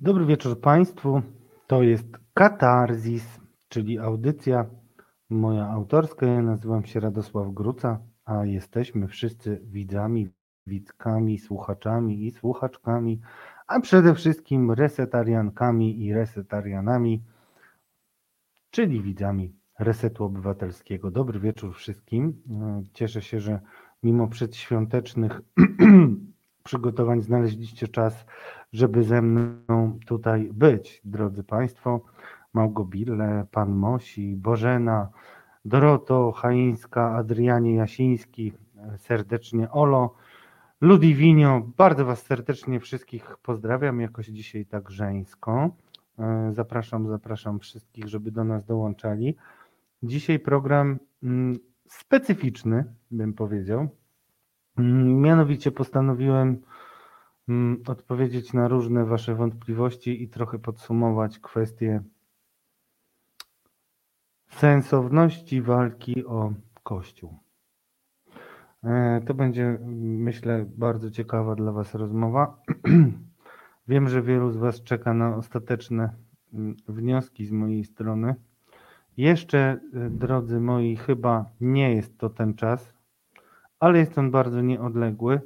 Dobry wieczór Państwu. To jest Katarzis, czyli audycja moja autorska. Ja nazywam się Radosław Gruca, a jesteśmy wszyscy widzami, widzkami, słuchaczami i słuchaczkami, a przede wszystkim resetariankami i resetarianami, czyli widzami Resetu Obywatelskiego. Dobry wieczór wszystkim. Cieszę się, że mimo przedświątecznych przygotowań znaleźliście czas, żeby ze mną tutaj być, drodzy Państwo. Małgobille, Pan Mosi, Bożena, Doroto Chaińska, Adrianie Jasiński, serdecznie Olo, Ludiwinio, bardzo Was serdecznie wszystkich pozdrawiam, jakoś dzisiaj tak żeńsko. Zapraszam, zapraszam wszystkich, żeby do nas dołączali. Dzisiaj program mm, specyficzny, bym powiedział. Mm, mianowicie postanowiłem odpowiedzieć na różne Wasze wątpliwości i trochę podsumować kwestie sensowności walki o Kościół. E, to będzie, myślę, bardzo ciekawa dla Was rozmowa. Wiem, że wielu z Was czeka na ostateczne mm, wnioski z mojej strony. Jeszcze, e, drodzy moi, chyba nie jest to ten czas, ale jest on bardzo nieodległy.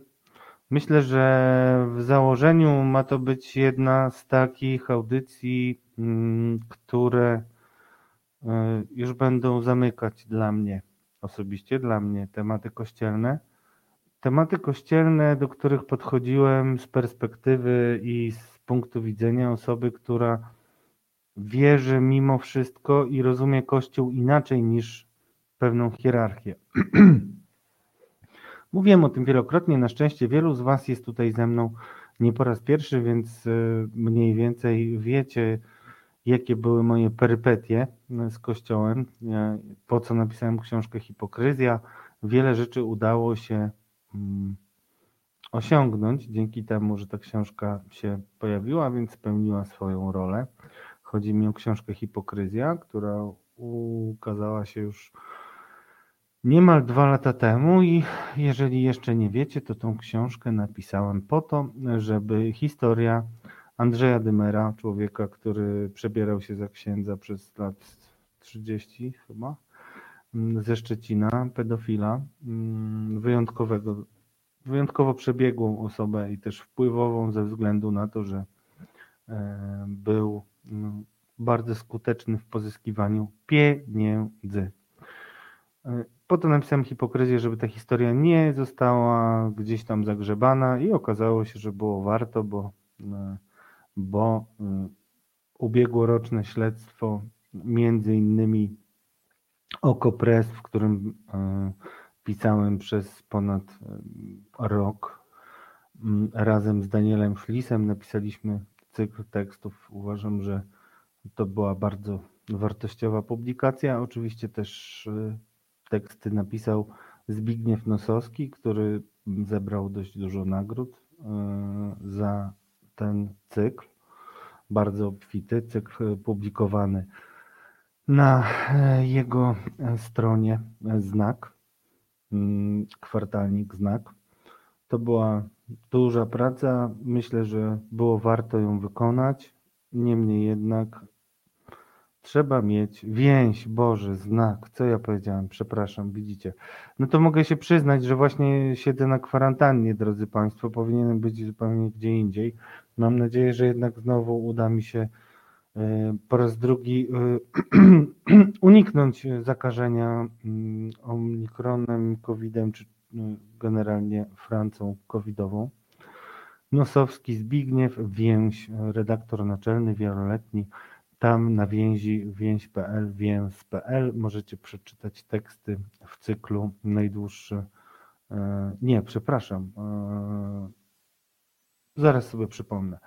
Myślę, że w założeniu ma to być jedna z takich audycji, mm, które e, już będą zamykać dla mnie, osobiście dla mnie, tematy kościelne. Tematy kościelne, do których podchodziłem z perspektywy i z punktu widzenia osoby, która wierzy mimo wszystko i rozumie Kościół inaczej niż pewną hierarchię. Mówiłem o tym wielokrotnie, na szczęście wielu z Was jest tutaj ze mną nie po raz pierwszy, więc e, mniej więcej wiecie, jakie były moje perypetie e, z Kościołem, po co napisałem książkę Hipokryzja. Wiele rzeczy udało się mm, osiągnąć dzięki temu, że ta książka się pojawiła, więc spełniła swoją rolę. Chodzi mi o książkę Hipokryzja, która ukazała się już niemal dwa lata temu i jeżeli jeszcze nie wiecie, to tą książkę napisałem po to, żeby historia Andrzeja Dymera, człowieka, który przebierał się za księdza przez lat 30 chyba, mm, ze Szczecina, pedofila, mm, wyjątkowego, wyjątkowo przebiegłą osobę i też wpływową ze względu na to, że e, był mm, bardzo skuteczny w pozyskiwaniu pieniędzy. E, po to napisałem hipokryzję, żeby ta historia nie została gdzieś tam zagrzebana i okazało się, że było warto, bo, e, bo e, ubiegłoroczne śledztwo między innymi Okopres, w którym pisałem przez ponad rok razem z Danielem Szlisem, napisaliśmy cykl tekstów. Uważam, że to była bardzo wartościowa publikacja. Oczywiście też teksty napisał Zbigniew Nosowski, który zebrał dość dużo nagród e, za ten cykl. Bardzo obfity cykl publikowany na e, jego stronie Znak, mm, kwartalnik Znak. To była duża praca. Myślę, że było warto ją wykonać. Niemniej jednak Trzeba mieć więź, Boże, znak. Co ja powiedziałem? Przepraszam, widzicie. No to mogę się przyznać, że właśnie siedzę na kwarantannie, drodzy Państwo. Powinienem być zupełnie gdzie indziej. Mam nadzieję, że jednak znowu uda mi się e, po raz drugi e, uniknąć zakażenia mm, omikronem, covidem, czy no, generalnie Francją covidową. Nosowski Zbigniew, więź, redaktor naczelny, wieloletni tam na więzi więź.pl, więz.pl możecie przeczytać teksty w cyklu najdłuższy. E, nie, przepraszam. E, zaraz sobie przypomnę.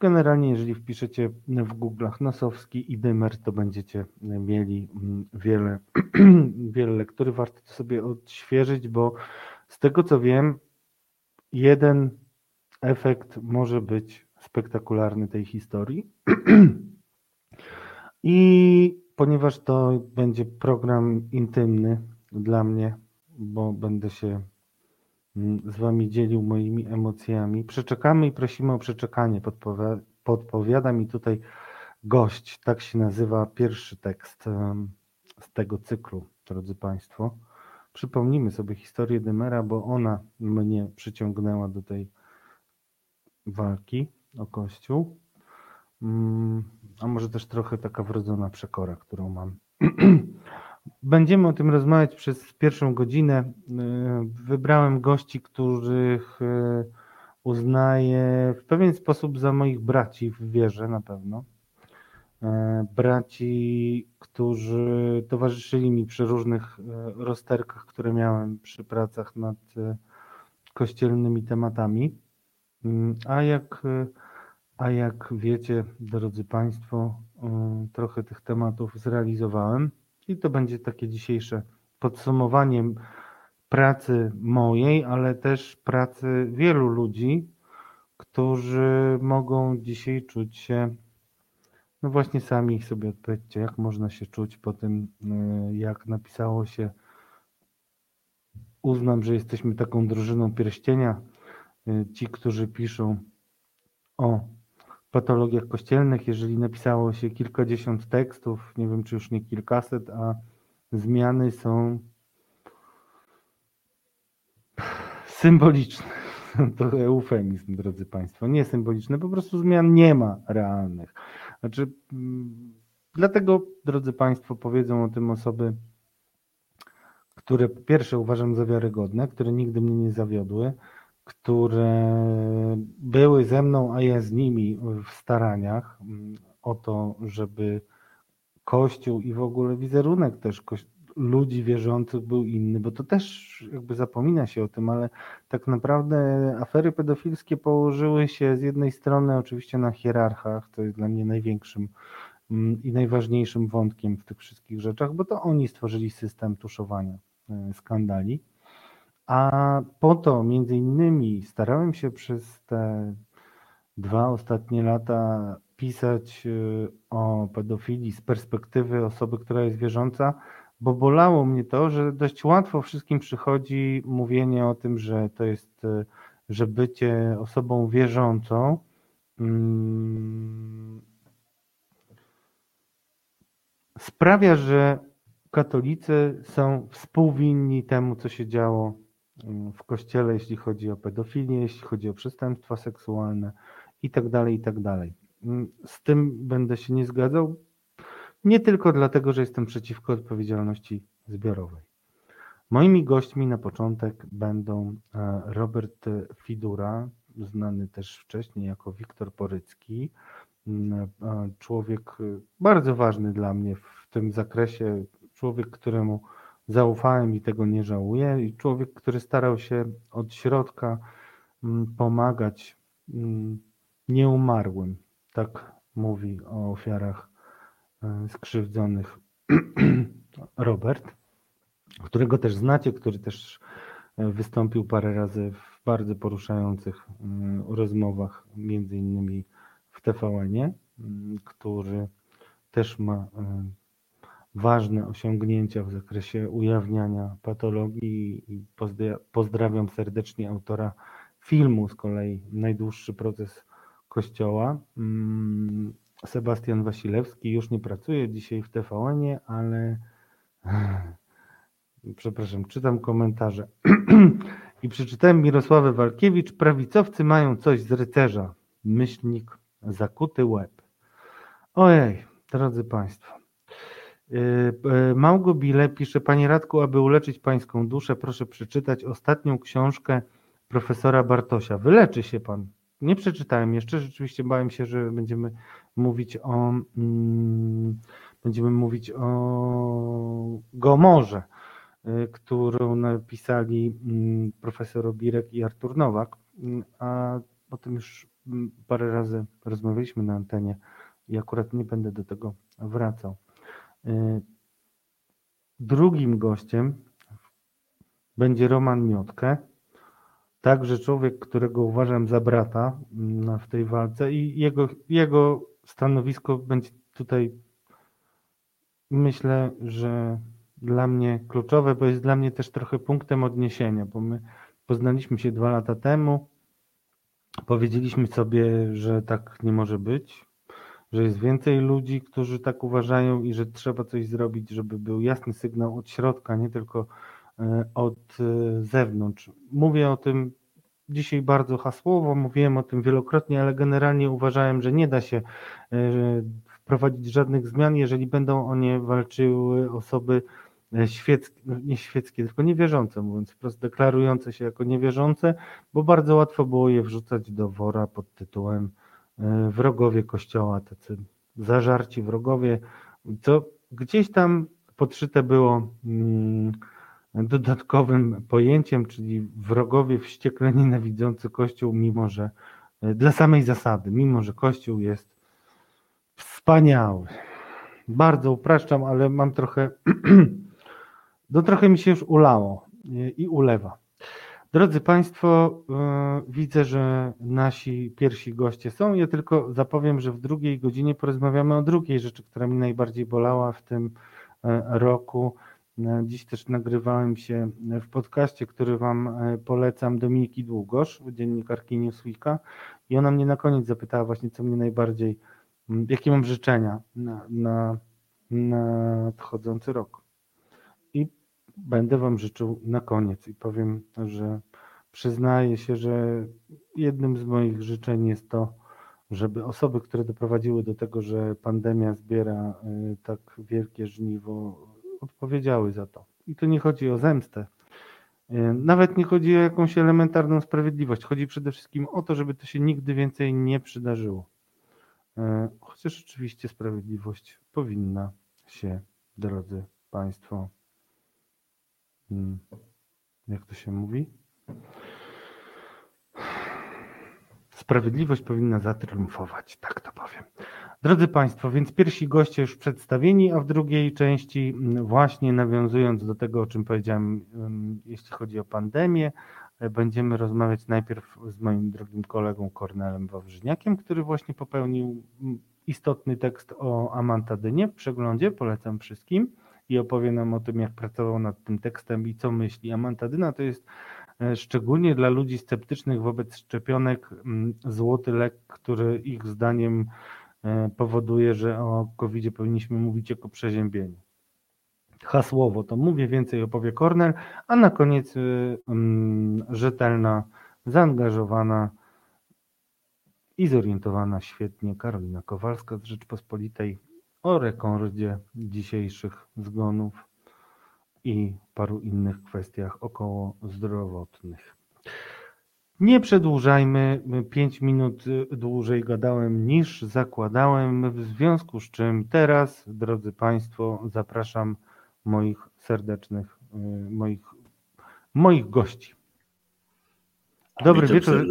Generalnie, jeżeli wpiszecie w Google'ach Nosowski i Dymer, to będziecie mieli mm, wiele, wiele lektury. Warto to sobie odświeżyć, bo z tego co wiem, jeden efekt może być spektakularny tej historii. I ponieważ to będzie program intymny dla mnie, bo będę się mm, z Wami dzielił moimi emocjami, przeczekamy i prosimy o przeczekanie. podpowiada mi tutaj gość. Tak się nazywa pierwszy tekst z tego cyklu, drodzy Państwo. Przypomnijmy sobie historię Dymera, bo ona mnie przyciągnęła do tej walki o Kościół. Mm, a może też trochę taka wrodzona przekora, którą mam. Będziemy o tym rozmawiać przez pierwszą godzinę. Y, wybrałem gości, których y, uznaję w pewien sposób za moich braci w wierze na pewno. Y, braci, którzy towarzyszyli mi przy różnych rozterkach, które miałem przy pracach nad kościelnymi tematami. A jak, a jak wiecie, drodzy Państwo, trochę tych tematów zrealizowałem. I to będzie takie dzisiejsze podsumowanie pracy mojej, ale też pracy wielu ludzi, którzy mogą dzisiaj czuć się, no właśnie sami sobie odpowiedzcie, jak można się czuć po tym, y, jak napisało się, uznam, że jesteśmy taką drużyną pierścienia, y, ci, którzy piszą o patologiach kościelnych, jeżeli napisało się kilkadziesiąt tekstów, nie wiem czy już nie kilkaset, a zmiany są symboliczne. To eufemizm, drodzy Państwo. Nie symboliczne, po prostu zmian nie ma realnych. Znaczy, mm, dlatego, drodzy Państwo, powiedzą o tym osoby, które po pierwsze uważam za wiarygodne, które nigdy mnie nie zawiodły, które były ze mną, a ja z nimi w staraniach mm, o to, żeby Kościół i w ogóle wizerunek też ludzi wierzących był inny, bo to też jakby zapomina się o tym, ale tak naprawdę afery pedofilskie położyły się z jednej strony oczywiście na hierarchach, to jest dla mnie największym mm, i najważniejszym wątkiem w tych wszystkich rzeczach, bo to oni stworzyli system tuszowania e, skandali a po to między innymi starałem się przez te dwa ostatnie lata pisać y, o pedofilii z perspektywy osoby, która jest wierząca, bo bolało mnie to, że dość łatwo wszystkim przychodzi mówienie o tym, że to jest, y, że bycie osobą wierzącą hmm, sprawia, że katolicy są współwinni temu, co się działo w kościele, jeśli chodzi o pedofilię, jeśli chodzi o przestępstwa seksualne i tak dalej, i tak dalej. Z tym będę się nie zgadzał, nie tylko dlatego, że jestem przeciwko odpowiedzialności zbiorowej. Moimi gośćmi na początek będą e, Robert Fidura, znany też wcześniej jako Wiktor Porycki, e, człowiek bardzo ważny dla mnie w tym zakresie, człowiek, któremu zaufałem i tego nie żałuję. I człowiek, który starał się od środka mm, pomagać mm, nieumarłym, tak mówi o ofiarach e, skrzywdzonych Robert, którego też znacie, który też e, wystąpił parę razy w bardzo poruszających mm, rozmowach, między innymi w TVN-ie, który też ma e, ważne osiągnięcia w zakresie ujawniania patologii i pozdrawiam serdecznie autora filmu z kolei Najdłuższy proces Kościoła. Mm, Sebastian Wasilewski już nie pracuje dzisiaj w TVN-ie, ale przepraszam, czytam komentarze. I przeczytałem Mirosławę Walkiewicz, prawicowcy mają coś z rycerza. Myślnik, zakuty łeb. Ojej, drodzy Państwo. Małgo Bile pisze, Panie Radku, aby uleczyć Pańską duszę, proszę przeczytać ostatnią książkę profesora Bartosia. Wyleczy się Pan. Nie przeczytałem jeszcze, rzeczywiście bałem się, że będziemy mówić o mm, będziemy mówić o Gomorze, y, którą napisali mm, profesor Obirek i Artur Nowak, mm, a o tym już parę razy rozmawialiśmy na antenie i akurat nie będę do tego wracał. E, drugim gościem będzie Roman Miotkę, także człowiek, którego uważam za brata mm, w tej walce i jego, jego stanowisko będzie tutaj myślę, że dla mnie kluczowe, bo jest dla mnie też trochę punktem odniesienia, bo my poznaliśmy się dwa lata temu powiedzieliśmy sobie, że tak nie może być, że jest więcej ludzi, którzy tak uważają i że trzeba coś zrobić, żeby był jasny sygnał od środka, nie tylko e, od e, zewnątrz. Mówię o tym dzisiaj bardzo hasłowo, mówiłem o tym wielokrotnie, ale generalnie uważałem, że nie da się e, wprowadzić żadnych zmian, jeżeli będą o nie walczyły osoby świeckie, no nie świeckie, tylko niewierzące, mówiąc wprost, deklarujące się jako niewierzące, bo bardzo łatwo było je wrzucać do wora pod tytułem wrogowie Kościoła, tacy zażarci wrogowie, co gdzieś tam podszyte było mm, dodatkowym pojęciem, czyli wrogowie wściekle nienawidzący Kościół, mimo że e, dla samej zasady, mimo że Kościół jest wspaniały. Bardzo upraszczam, ale mam trochę, no trochę mi się już ulało e, i ulewa. Drodzy Państwo, e, widzę, że nasi pierwsi goście są. Ja tylko zapowiem, że w drugiej godzinie porozmawiamy o drugiej rzeczy, która mi najbardziej bolała w tym e, roku. E, dziś też nagrywałem się w podcaście, który Wam polecam, Dominiki Długosz, dziennikarki Newsweeka i ona mnie na koniec zapytała właśnie, co mnie najbardziej, jakie mam życzenia na, na, na nadchodzący rok będę Wam życzył na koniec i powiem, że przyznaję się, że jednym z moich życzeń jest to, żeby osoby, które doprowadziły do tego, że pandemia zbiera y, tak wielkie żniwo, odpowiedziały za to. I tu nie chodzi o zemstę. Y, nawet nie chodzi o jakąś elementarną sprawiedliwość. Chodzi przede wszystkim o to, żeby to się nigdy więcej nie przydarzyło. Y, chociaż oczywiście sprawiedliwość powinna się, drodzy Państwo. Jak to się mówi? Sprawiedliwość powinna zatriumfować, tak to powiem. Drodzy Państwo, więc pierwsi goście już przedstawieni, a w drugiej części, mm, właśnie nawiązując do tego, o czym powiedziałem, jeśli chodzi o pandemię, e, będziemy rozmawiać najpierw z moim drogim kolegą Kornelem Wawrzyniakiem, który właśnie popełnił mm, istotny tekst o Amantadynie w przeglądzie, polecam wszystkim i opowie nam o tym, jak pracował nad tym tekstem i co myśli. Amantadyna to jest e, szczególnie dla ludzi sceptycznych wobec szczepionek mm, złoty lek, który ich zdaniem e, powoduje, że o covid powinniśmy mówić jako przeziębieniu. Hasłowo to mówię, więcej opowie Kornel, a na koniec e, mm, rzetelna, zaangażowana i zorientowana świetnie Karolina Kowalska z Rzeczpospolitej o rekordzie dzisiejszych zgonów i paru innych kwestiach około zdrowotnych. Nie przedłużajmy, 5 minut dłużej gadałem niż zakładałem, w związku z czym teraz, drodzy Państwo, zapraszam moich serdecznych, y, moich, moich gości. Dobry Witam wieczór.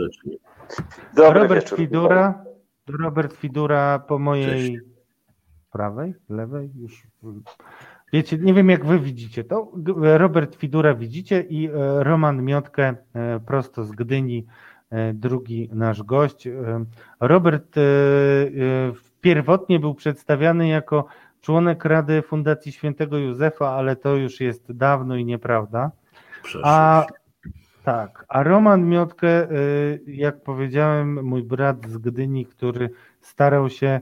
Dobry Robert wieczór. Fidura, Robert Fidura po mojej Cześć prawej, lewej, już wiecie, nie wiem jak wy widzicie to. Robert Fidura widzicie i e, Roman Miotkę e, prosto z Gdyni, e, drugi nasz gość. Robert pierwotnie był przedstawiany jako członek Rady Fundacji Świętego Józefa, ale to już jest dawno i nieprawda. A tak, a Roman Miotkę, jak powiedziałem, mój brat z Gdyni, który starał się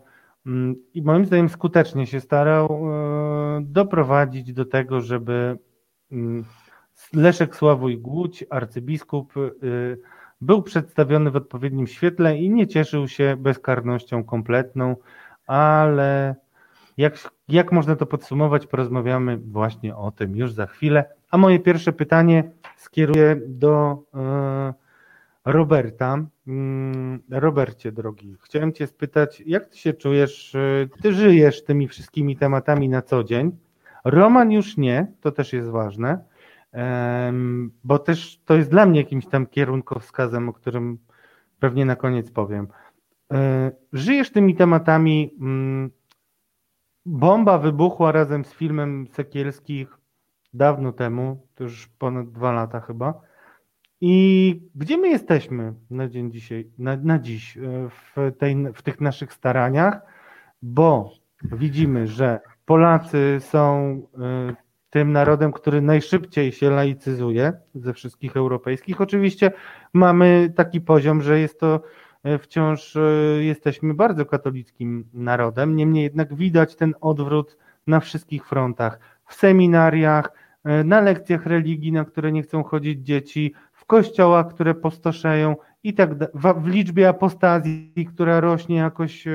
i moim zdaniem skutecznie się starał e, doprowadzić do tego, żeby mm, Leszek Sławoj Głódź, arcybiskup, e, był przedstawiony w odpowiednim świetle i nie cieszył się bezkarnością kompletną, ale jak, jak można to podsumować, porozmawiamy właśnie o tym już za chwilę. A moje pierwsze pytanie skieruję do e, Roberta. Mm, Robercie, drogi, chciałem Cię spytać, jak Ty się czujesz? Y, ty żyjesz tymi wszystkimi tematami na co dzień. Roman już nie, to też jest ważne, bo też to jest dla mnie jakimś tam kierunkowskazem, o którym pewnie na koniec powiem. E, żyjesz tymi tematami. Mm, bomba wybuchła razem z filmem Sekielskich dawno temu, to już ponad dwa lata chyba. I gdzie my jesteśmy na dzień dzisiaj, na, na dziś e, w, tej, w tych naszych staraniach, bo widzimy, że Polacy są e, tym narodem, który najszybciej się laicyzuje ze wszystkich europejskich. Oczywiście mamy taki poziom, że jest to e, wciąż jesteśmy bardzo katolickim narodem, niemniej jednak widać ten odwrót na wszystkich frontach. W seminariach, na lekcjach religii, na które nie chcą chodzić dzieci, w kościołach, które postoszeją i tak w liczbie apostazji, która rośnie jakoś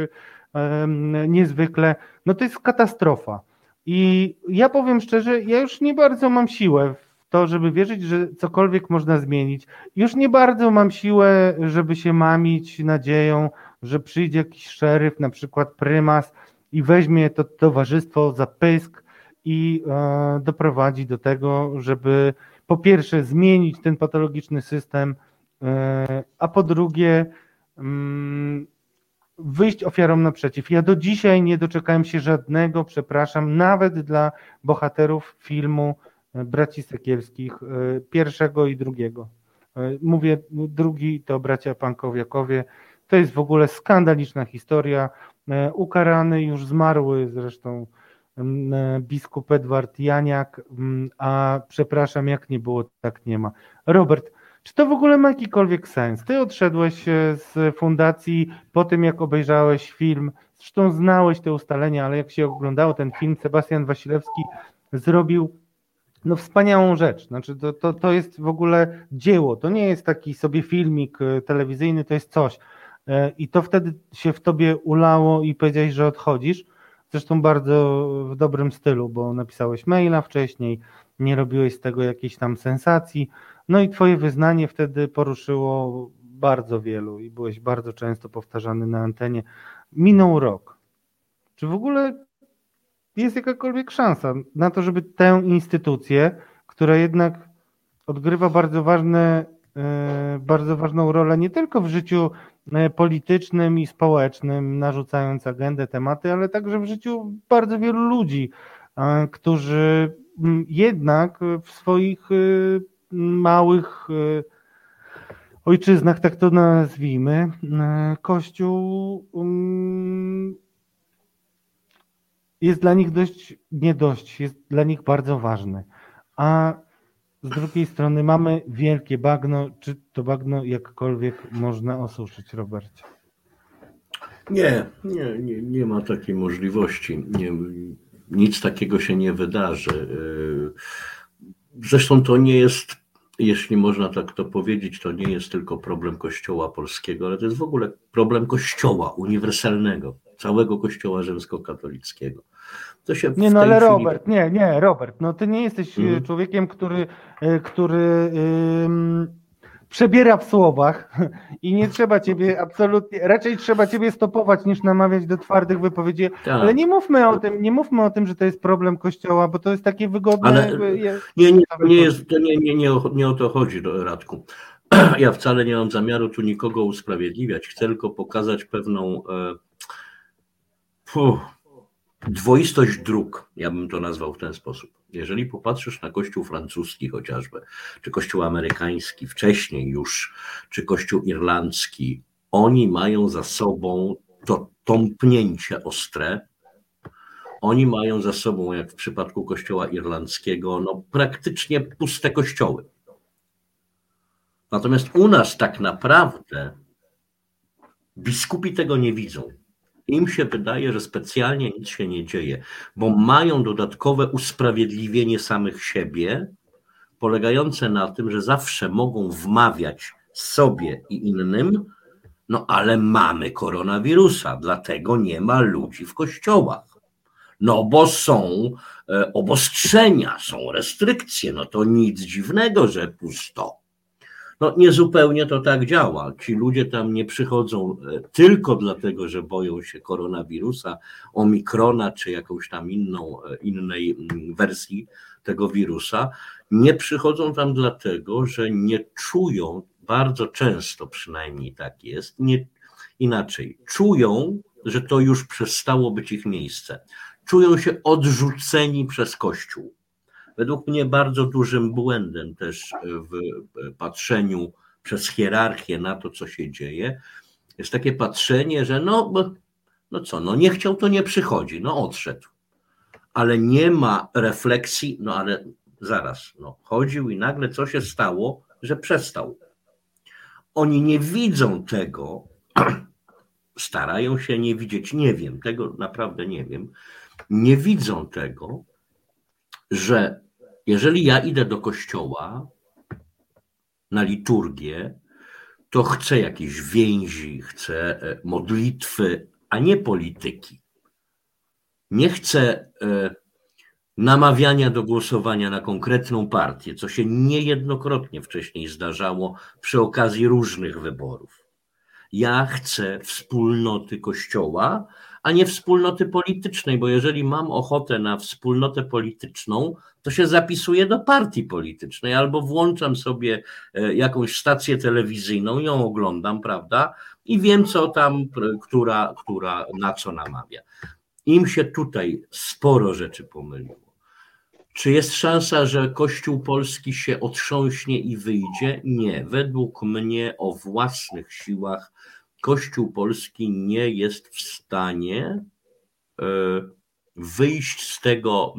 niezwykle, no to jest katastrofa. I ja powiem szczerze, ja już nie bardzo mam siłę w to, żeby wierzyć, że cokolwiek można zmienić. Już nie bardzo mam siłę, żeby się mamić nadzieją, że przyjdzie jakiś szeryf, na przykład prymas i weźmie to towarzystwo za pysk i e, doprowadzi do tego, żeby po pierwsze zmienić ten patologiczny system, e, a po drugie mm, wyjść ofiarom naprzeciw. Ja do dzisiaj nie doczekałem się żadnego, przepraszam, nawet dla bohaterów filmu e, Braci Sekielskich, e, pierwszego i drugiego. Mówię, drugi to bracia Pankowiakowie. To jest w ogóle skandaliczna historia. Ukarany, już zmarły zresztą biskup Edward Janiak, a przepraszam, jak nie było, tak nie ma. Robert, czy to w ogóle ma jakikolwiek sens? Ty odszedłeś e, z fundacji po tym, jak obejrzałeś film, zresztą znałeś te ustalenia, ale jak się oglądało ten film, Sebastian Wasilewski zrobił no wspaniałą rzecz. Znaczy to, to, to jest w ogóle dzieło, to nie jest taki sobie filmik e, telewizyjny, to jest coś. E, I to wtedy się w tobie ulało i powiedziałeś, że odchodzisz. Zresztą bardzo w dobrym stylu, bo napisałeś maila wcześniej, nie robiłeś z tego jakiejś tam sensacji. No i twoje wyznanie wtedy poruszyło bardzo wielu i byłeś bardzo często powtarzany na antenie. Minął rok. Czy w ogóle jest jakakolwiek szansa na to, żeby tę instytucję, która jednak odgrywa bardzo ważne, e, bardzo ważną rolę nie tylko w życiu E, politycznym i społecznym, narzucając agendę, tematy, ale także w życiu bardzo wielu ludzi, e, którzy jednak w swoich e, małych ojczyznach, tak to nazwijmy, Kościół jest dla nich dość, nie dość, jest dla nich bardzo ważny. A z drugiej strony mamy wielkie bagno. Czy to bagno jakkolwiek można osuszyć, Robercie? Nie, nie, nie, nie ma takiej możliwości. Nie, nic takiego się nie wydarzy. Zresztą to nie jest, jeśli można tak to powiedzieć, to nie jest tylko problem Kościoła polskiego, ale to jest w ogóle problem Kościoła uniwersalnego, całego Kościoła rzymskokatolickiego. To się nie, no ale chwili... Robert, nie, nie, Robert, no ty nie jesteś e, mhm. człowiekiem, który, e, który przebiera w słowach i nie trzeba ciebie absolutnie, raczej trzeba ciebie stopować niż namawiać do twardych wypowiedzi, tak. ale nie mówmy o tym, nie mówmy o tym, że to jest problem kościoła, bo to jest takie wygodne. Ale nie, nie, nie, jest, to nie, nie, nie, o, nie o to chodzi, Radku. Ja wcale nie mam zamiaru tu nikogo usprawiedliwiać, chcę tylko pokazać pewną e, dwoistość dróg, ja bym to nazwał w ten sposób. Jeżeli popatrzysz na kościół francuski chociażby, czy kościół amerykański wcześniej już, czy kościół irlandzki, oni mają za sobą to tąpnięcie ostre, oni mają za sobą, jak w przypadku kościoła irlandzkiego, no praktycznie puste kościoły. Natomiast u nas tak naprawdę biskupi tego nie widzą. Im się wydaje, że specjalnie nic się nie dzieje, bo mają dodatkowe usprawiedliwienie samych siebie, polegające na tym, że zawsze mogą wmawiać sobie i innym, no ale mamy koronawirusa, dlatego nie ma ludzi w kościołach. No bo są e, obostrzenia, są restrykcje, no to nic dziwnego, że pusto. No niezupełnie to tak działa. Ci ludzie tam nie przychodzą e, tylko dlatego, że boją się koronawirusa, omikrona czy jakąś tam inną, e, innej mm, wersji tego wirusa. Nie przychodzą tam dlatego, że nie czują, bardzo często przynajmniej tak jest, nie, inaczej, czują, że to już przestało być ich miejsce. Czują się odrzuceni przez Kościół według mnie bardzo dużym błędem też w patrzeniu przez hierarchię na to, co się dzieje, jest takie patrzenie, że no, no co, no nie chciał, to nie przychodzi, no odszedł. ale nie ma refleksji, no ale zaraz, no, chodził i nagle co się stało, że przestał. Oni nie widzą tego, starają się nie widzieć, nie wiem, tego naprawdę nie wiem, nie widzą tego, że jeżeli ja idę do kościoła na liturgię, to chcę jakieś więzi, chcę e, modlitwy, a nie polityki. Nie chcę e, namawiania do głosowania na konkretną partię, co się niejednokrotnie wcześniej zdarzało przy okazji różnych wyborów. Ja chcę wspólnoty Kościoła, a nie wspólnoty politycznej, bo jeżeli mam ochotę na wspólnotę polityczną, to się zapisuję do partii politycznej albo włączam sobie e, jakąś stację telewizyjną, ją oglądam, prawda? I wiem, co tam, która, która na co namawia. Im się tutaj sporo rzeczy pomyliło. Czy jest szansa, że Kościół Polski się otrząśnie i wyjdzie? Nie. Według mnie o własnych siłach Kościół Polski nie jest w stanie e, wyjść z tego,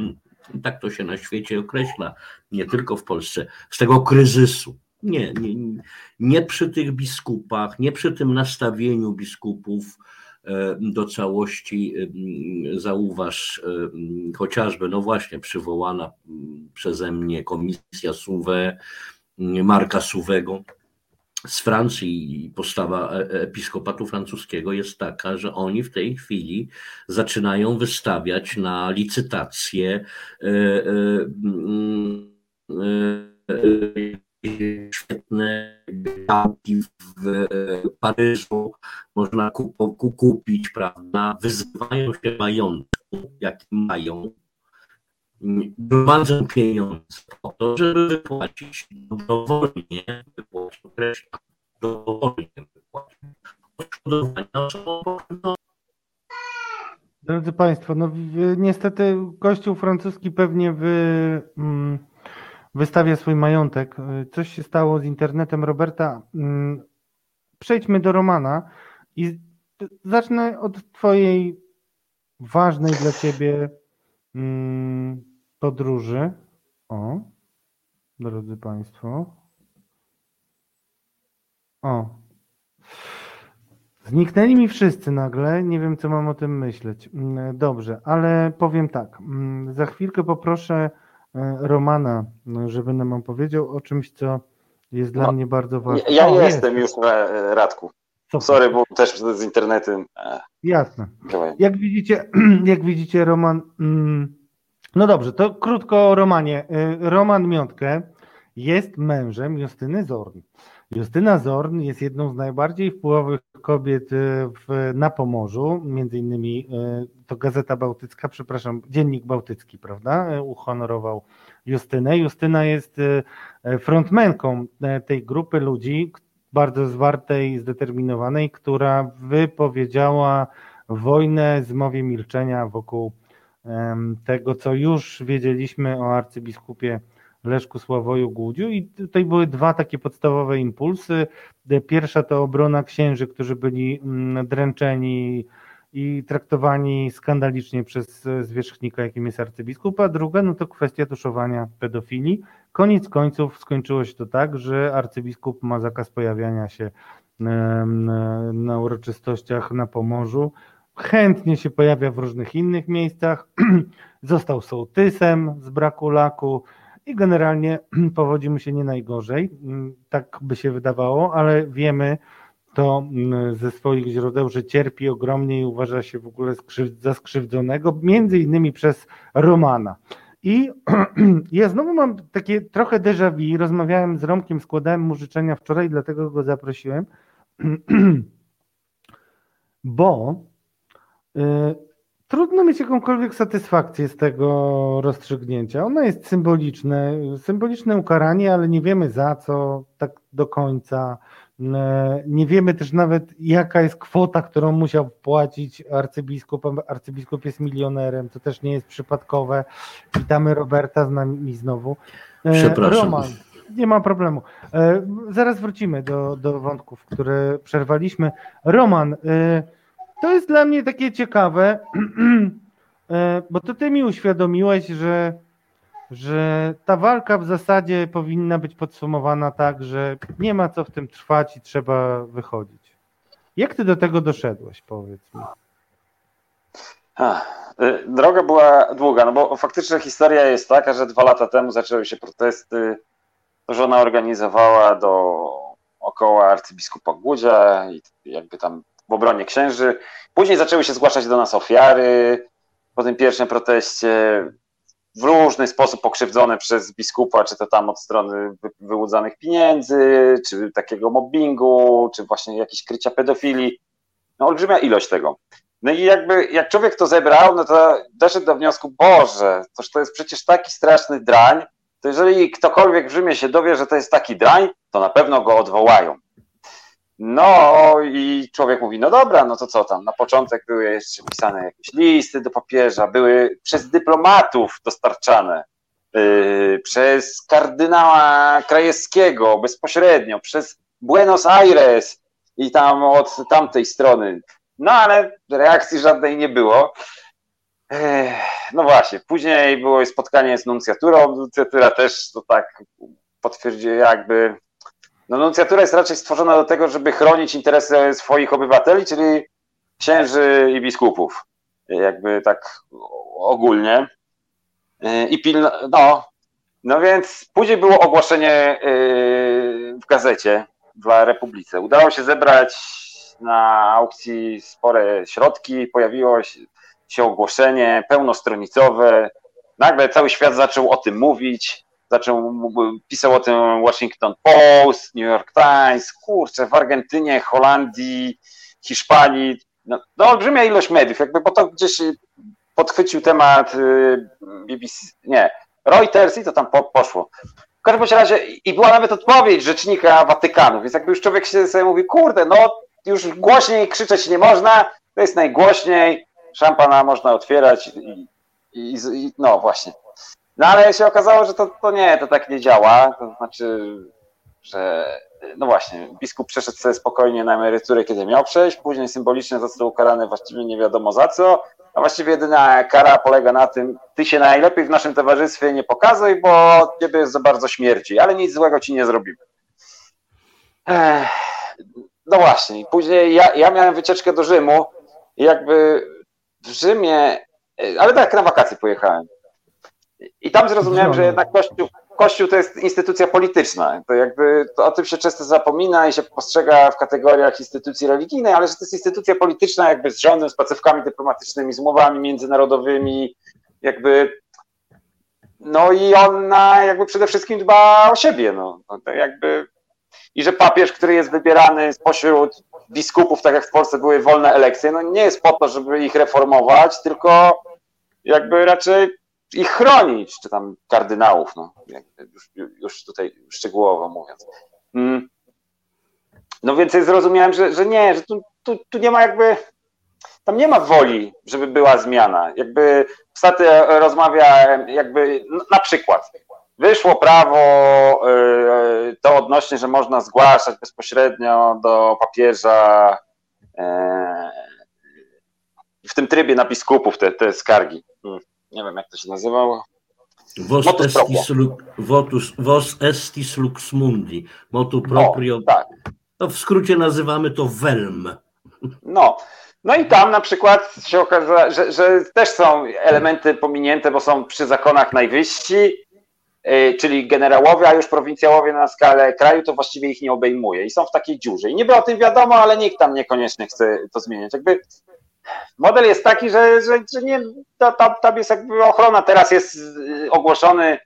tak to się na świecie określa, nie tylko w Polsce, z tego kryzysu. Nie, nie, nie przy tych biskupach, nie przy tym nastawieniu biskupów e, do całości. E, zauważ chociażby, no właśnie, przywołana przeze mnie komisja Suwe, Marka Suwego z Francji postawa e, e, episkopatu francuskiego jest taka, że oni w tej chwili zaczynają wystawiać na licytację e, świetne działki w Paryżu, można kupić, prawda, wyzywają się majątku, jaki mają, gromadzą pieniądze po to, żeby wypłacić dobrowolnie, wypłacić dobrowolnie wypłacić odszkodowania Drodzy Państwo, no niestety Kościół francuski pewnie wy, mm, wystawia swój majątek. Coś się stało z internetem Roberta. Mm, przejdźmy do Romana i zacznę od Twojej ważnej dla Ciebie mm, podróży. O, drodzy Państwo. O. Zniknęli mi wszyscy nagle. Nie wiem, co mam o tym myśleć. Mm, dobrze, ale powiem tak. Mm, za chwilkę poproszę e, Romana, no, żeby nam opowiedział o czymś, co jest dla no, mnie bardzo ważne. Ja o, jestem jest. już, e, Radku. Super. Sorry, bo też z internetem. Jasne. Jak widzicie, jak widzicie, Roman. Mm, no dobrze, to krótko o Romanie. Y, Roman Miątkę jest mężem Justyny Zorn. Justyna Zorn jest jedną z najbardziej wpływowych kobiet y, w, na Pomorzu, między innymi y, to Gazeta Bałtycka, przepraszam, Dziennik Bałtycki, prawda, uhonorował Justynę. Justyna jest frontmenką tej grupy ludzi, bardzo zwartej, zdeterminowanej, która wypowiedziała wojnę z mowie milczenia wokół tego, co już wiedzieliśmy o arcybiskupie Leszku Sławoju Głudziu i tutaj były dwa takie podstawowe impulsy. Pierwsza to obrona księży, którzy byli mm, dręczeni i traktowani skandalicznie przez zwierzchnika, jakim jest arcybiskup, a druga no to kwestia tuszowania pedofilii. Koniec końców skończyło się to tak, że arcybiskup ma zakaz pojawiania się na uroczystościach na Pomorzu chętnie się pojawia w różnych innych miejscach. Został sołtysem z braku laku i generalnie powodzi mu się nie najgorzej. Mm, tak by się wydawało, ale wiemy to mm, ze swoich źródeł, że cierpi ogromnie i uważa się w ogóle za skrzywdzonego, między innymi przez Romana. I ja znowu mam takie trochę déjà vu. Rozmawiałem z Romkiem, składałem mu życzenia wczoraj, dlatego go zaprosiłem, bo trudno mieć jakąkolwiek satysfakcję z tego rozstrzygnięcia. Ono jest symboliczne, symboliczne ukaranie, ale nie wiemy za co tak do końca. Y, nie wiemy też nawet, jaka jest kwota, którą musiał płacić arcybiskup. Arcybiskup jest milionerem, to też nie jest przypadkowe. Witamy Roberta z nami znowu. Y, Przepraszam. Roman, nie ma problemu. Zaraz wrócimy do, do wątków, które przerwaliśmy. Roman, to jest dla mnie takie ciekawe. e, bo to ty mi uświadomiłeś, że, że ta walka w zasadzie powinna być podsumowana tak, że nie ma co w tym trwać i trzeba wychodzić. Jak ty do tego doszedłeś, powiedz mi? Y, droga była długa, no bo faktycznie historia jest taka, że dwa lata temu zaczęły się protesty, żona organizowała do około arcybiskupa Głudzia i jakby tam w obronie księży. Później zaczęły się zgłaszać do nas ofiary po tym pierwszym proteście w różny sposób pokrzywdzone przez biskupa, czy to tam od strony wyłudzanych pieniędzy, czy takiego mobbingu, czy właśnie jakieś krycia pedofilii. No olbrzymia ilość tego. No i jakby jak człowiek to zebrał, no to doszedł do wniosku, Boże, toż to jest przecież taki straszny drań, to jeżeli ktokolwiek w Rzymie się dowie, że to jest taki drań, to na pewno go odwołają. No i człowiek mówi, no dobra, no to co tam? Na początek były jeszcze pisane jakieś listy do papieża, były przez dyplomatów dostarczane, yy, przez kardynała Krajewskiego bezpośrednio, przez Buenos Aires i tam od tamtej strony. No ale reakcji żadnej nie było. No właśnie, później było spotkanie z nuncjaturą. Nuncjatura też to tak potwierdziła, jakby. No, nuncjatura jest raczej stworzona do tego, żeby chronić interesy swoich obywateli, czyli księży i biskupów. Jakby tak ogólnie. I pilno, no, no więc później było ogłoszenie yy, w gazecie dla Republice. Udało się zebrać na aukcji spore środki, pojawiło się ogłoszenie pełnostronicowe. Nagle cały świat zaczął o tym mówić. Zaczął, pisał o tym Washington Post, New York Times, kurczę, w Argentynie, Holandii, Hiszpanii. No, no olbrzymia ilość mediów, jakby, bo to gdzieś podchwycił temat y, BBC, nie, Reuters i to tam po, poszło. W każdym razie i była nawet odpowiedź rzecznika Watykanu, więc jakby już człowiek się sobie mówi, kurde, no już głośniej krzyczeć nie można, to jest najgłośniej, szampana można otwierać i, i, i, no właśnie. No ale się okazało, że to, to nie, to tak nie działa, to znaczy, że no właśnie, biskup przeszedł sobie spokojnie na emeryturę, kiedy miał przejść, później symbolicznie został ukarany właściwie nie wiadomo za co, a właściwie jedyna kara polega na tym, ty się najlepiej w naszym towarzystwie nie pokazuj, bo ciebie za bardzo śmierdzi, ale nic złego ci nie zrobimy. Ech, no właśnie, później ja, ja miałem wycieczkę do Rzymu i jakby w Rzymie, ale tak na wakacje pojechałem. I tam zrozumiałem, że jednak Kościół, Kościół to jest instytucja polityczna. To jakby to o tym się często zapomina i się postrzega w kategoriach instytucji religijnej, ale że to jest instytucja polityczna, jakby z rządem, z placówkami dyplomatycznymi, z umowami międzynarodowymi, jakby. No i ona jakby przede wszystkim dba o siebie. No. To jakby i że papież, który jest wybierany spośród biskupów, tak jak w Polsce były wolne elekcje, no nie jest po to, żeby ich reformować, tylko jakby raczej ich chronić, czy tam kardynałów, no, już, już tutaj szczegółowo mówiąc. Mm. No więc zrozumiałem, że, że nie, że tu, tu, tu nie ma jakby, tam nie ma woli, żeby była zmiana. Jakby ostatnio rozmawiałem, jakby na przykład, Wyszło prawo y, to odnośnie, że można zgłaszać bezpośrednio do papieża y, w tym trybie na biskupów te, te skargi. Nie wiem, jak to się nazywało. Vos estis, votus, vos estis lux mundi, motu proprio. No, tak. No w skrócie nazywamy to WELM. No, no i tam na przykład się okazało, że, że też są elementy pominięte, bo są przy zakonach najwyżsi, Y, czyli generałowie, a już prowincjałowie na skalę kraju, to właściwie ich nie obejmuje i są w takiej dziurze. I niby o tym wiadomo, ale nikt tam niekoniecznie chce to zmieniać. Jakby model jest taki, że, że, że nie, tam, tam jest jakby ochrona. Teraz jest y, ogłoszony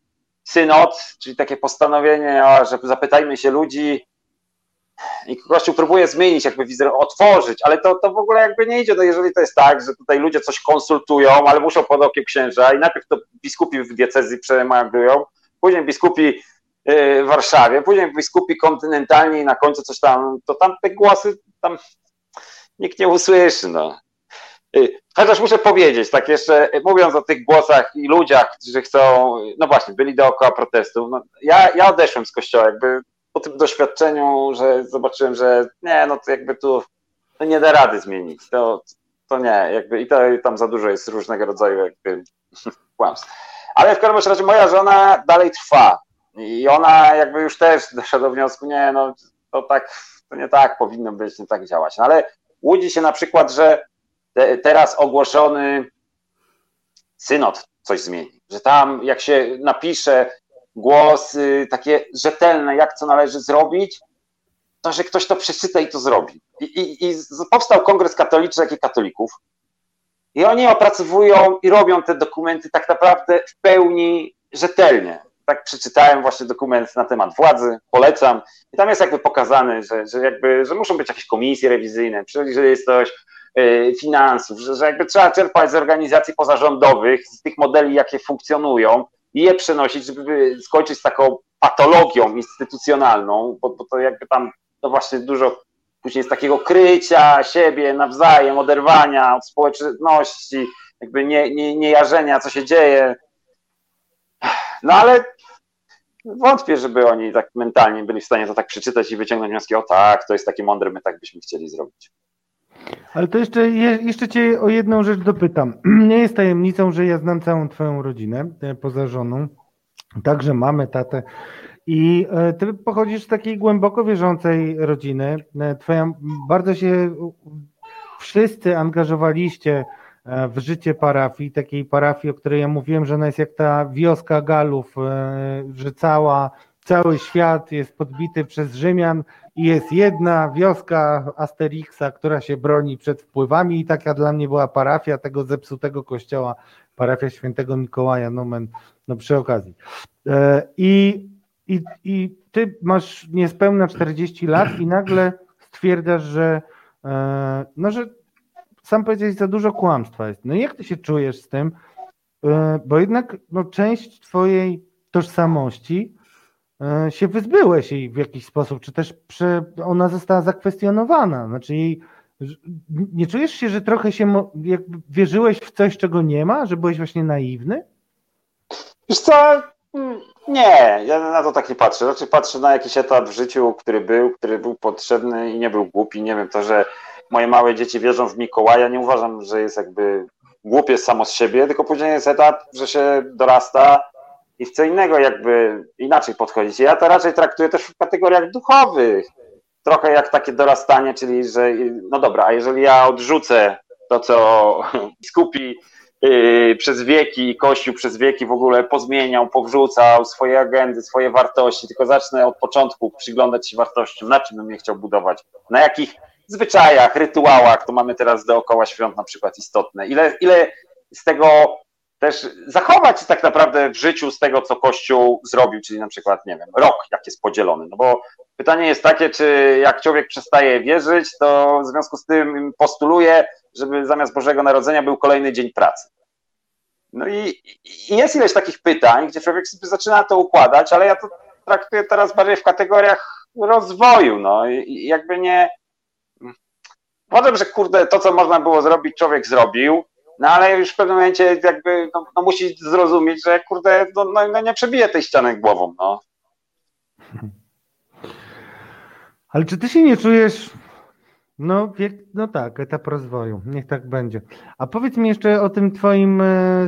synod, czyli takie postanowienie, że zapytajmy się ludzi, i Kościół próbuje zmienić, jakby wizerunek, otworzyć, ale to, to w ogóle jakby nie idzie, no jeżeli to jest tak, że tutaj ludzie coś konsultują, ale muszą pod okiem księża i najpierw to biskupi w diecezji przemawiają, później biskupi y, w Warszawie, później biskupi kontynentalni i na końcu coś tam, to tam te głosy tam nikt nie usłyszy, no. Y, chociaż muszę powiedzieć, tak jeszcze mówiąc o tych głosach i ludziach, którzy chcą, no właśnie, byli dookoła protestów, no, ja, ja odeszłem z kościoła, jakby po tym doświadczeniu, że zobaczyłem, że nie, no to jakby tu nie da rady zmienić. To to nie, jakby i, to, i tam za dużo jest różnego rodzaju jakby kłamstw. Ale w każdym razie moja żona dalej trwa i ona jakby już też doszła do wniosku, nie, no to tak, to nie tak powinno być, nie tak działać. No ale łudzi się na przykład, że te, teraz ogłoszony synod coś zmieni, że tam jak się napisze głosy takie rzetelne, jak co należy zrobić, to że ktoś to przeczyta i to zrobi. I, i, i powstał kongres katoliczny, jak i katolików, i oni opracowują i robią te dokumenty tak naprawdę w pełni rzetelnie. Tak przeczytałem właśnie dokument na temat władzy, polecam. I tam jest jakby pokazane, że, że, jakby, że muszą być jakieś komisje rewizyjne, że jest coś finansów, że, że jakby trzeba czerpać z organizacji pozarządowych, z tych modeli, jakie funkcjonują i je przenosić, żeby skończyć z taką patologią instytucjonalną, bo, bo to jakby tam to właśnie dużo później z takiego krycia siebie nawzajem, oderwania od społeczności, jakby nie, nie, nie jarzenia, co się dzieje. No ale wątpię, żeby oni tak mentalnie byli w stanie to tak przeczytać i wyciągnąć wnioski, o tak, to jest takie mądre, my tak byśmy chcieli zrobić. Ale to jeszcze, jeszcze Cię o jedną rzecz dopytam. Nie jest tajemnicą, że ja znam całą Twoją rodzinę, e, poza żoną, także mamy tatę. I e, ty pochodzisz z takiej głęboko wierzącej rodziny. E, twoja bardzo się wszyscy angażowaliście w życie parafii, takiej parafii, o której ja mówiłem, że ona jest jak ta wioska Galów, że cała, cały świat jest podbity przez Rzymian i jest jedna wioska Asterixa, która się broni przed wpływami i taka dla mnie była parafia tego zepsutego kościoła, parafia świętego Mikołaja, nomen, no przy okazji. I i, i ty masz niespełna 40 lat i nagle stwierdzasz, że e, no, że sam powiedziałeś, za dużo kłamstwa jest. No jak ty się czujesz z tym? E, bo jednak no, część twojej tożsamości e, się wyzbyłeś jej w jakiś sposób, czy też ona została zakwestionowana. Znaczy jej, nie czujesz się, że trochę się wierzyłeś w coś, czego nie ma, że byłeś właśnie naiwny? Wiesz co, nie, ja na to tak nie patrzę. Raczej patrzę na jakiś etap w życiu, który był, który był potrzebny i nie był głupi. Nie wiem, to, że moje małe dzieci wierzą w Mikołaja, nie uważam, że jest jakby głupie samo z siebie, tylko później jest etap, że się dorasta i w co innego jakby inaczej podchodzić. Ja to raczej traktuję też w kategoriach duchowych. Trochę jak takie dorastanie, czyli że no dobra, a jeżeli ja odrzucę to, co biskupi Yy, przez wieki, Kościół przez wieki w ogóle pozmieniał, powrzucał swoje agendy, swoje wartości, tylko zacznę od początku przyglądać się wartościom, na czym bym je chciał budować, na jakich zwyczajach, rytuałach, to mamy teraz dookoła świąt na przykład istotne. Ile, ile z tego też zachować tak naprawdę w życiu z tego, co Kościół zrobił, czyli na przykład, nie wiem, rok, jak jest podzielony. No bo pytanie jest takie, czy jak człowiek przestaje wierzyć, to w związku z tym postuluje, żeby zamiast Bożego Narodzenia był kolejny dzień pracy. No i, i jest ileś takich pytań, gdzie człowiek sobie zaczyna to układać, ale ja to traktuję teraz bardziej w kategoriach rozwoju, no i jakby nie... Potem, że kurde, to co można było zrobić, człowiek zrobił, no ale już w pewnym momencie jakby no, no musi zrozumieć, że kurde, no, no, no nie przebije tej ściany głową, no. Ale czy ty się nie czujesz no, no tak, etap rozwoju, niech tak będzie. A powiedz mi jeszcze o tym twoim e, e,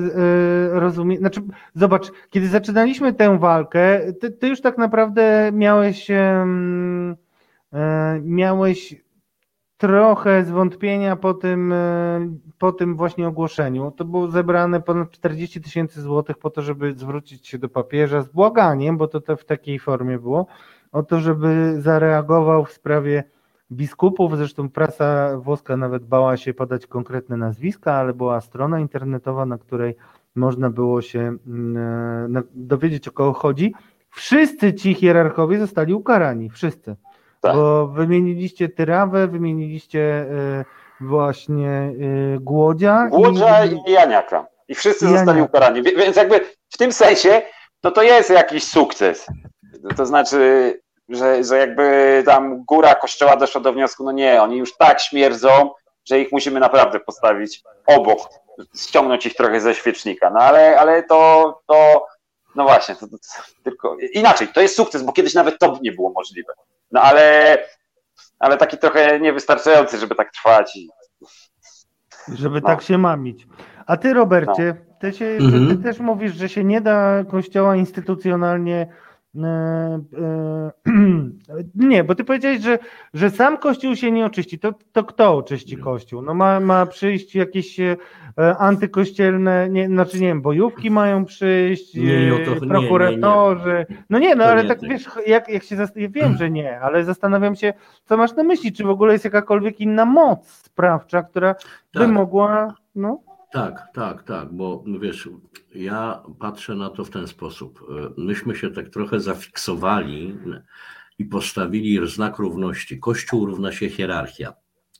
rozumieniu, znaczy zobacz, kiedy zaczynaliśmy tę walkę, ty, ty już tak naprawdę miałeś, e, miałeś trochę zwątpienia po tym, e, po tym właśnie ogłoszeniu. To było zebrane ponad 40 tysięcy złotych po to, żeby zwrócić się do papieża z błaganiem, bo to, to w takiej formie było, o to, żeby zareagował w sprawie biskupów. Zresztą prasa włoska nawet bała się podać konkretne nazwiska, ale była strona internetowa, na której można było się mm, e, dowiedzieć, o kogo chodzi. Wszyscy ci hierarchowie zostali ukarani, wszyscy. Tak. Bo wymieniliście Tyrawę, wymieniliście e, właśnie e, Głodzia. Głodzia i, i Janiaka. I wszyscy Janiaka. zostali ukarani. Więc jakby w tym sensie, no to jest jakiś sukces. To znaczy, że, że jakby tam góra kościoła doszła do wniosku, no nie, oni już tak śmierdzą, że ich musimy naprawdę postawić obok, ściągnąć ich trochę ze świecznika. No ale, ale to, to no właśnie, to, to, tylko inaczej, to jest sukces, bo kiedyś nawet to nie było możliwe. No ale, ale taki trochę niewystarczający, żeby tak trwać. I... Żeby No. tak się mamić. A ty, Robercie, ty, się, Mhm. ty, ty też mówisz, że się nie da kościoła instytucjonalnie. E, e, nie, bo ty powiedziałeś, że, że sam kościół się nie oczyści. To, to kto oczyści kościół? No ma, ma przyjść jakieś e, antykościelne, nie, znaczy nie wiem, bojówki mają przyjść, Nie, nie, o to- e, nie, nie, prokuratorzy. No nie, no To ale tak ty. wiesz, jak, jak się ja wiem, że nie, ale zastanawiam się, co masz na myśli, czy w ogóle jest jakakolwiek inna moc sprawcza, która by Tak. mogła, no, Tak, tak, tak, bo wiesz, ja patrzę na to w ten sposób. Myśmy się tak trochę zafiksowali i postawili znak równości. Kościół równa się hierarchia.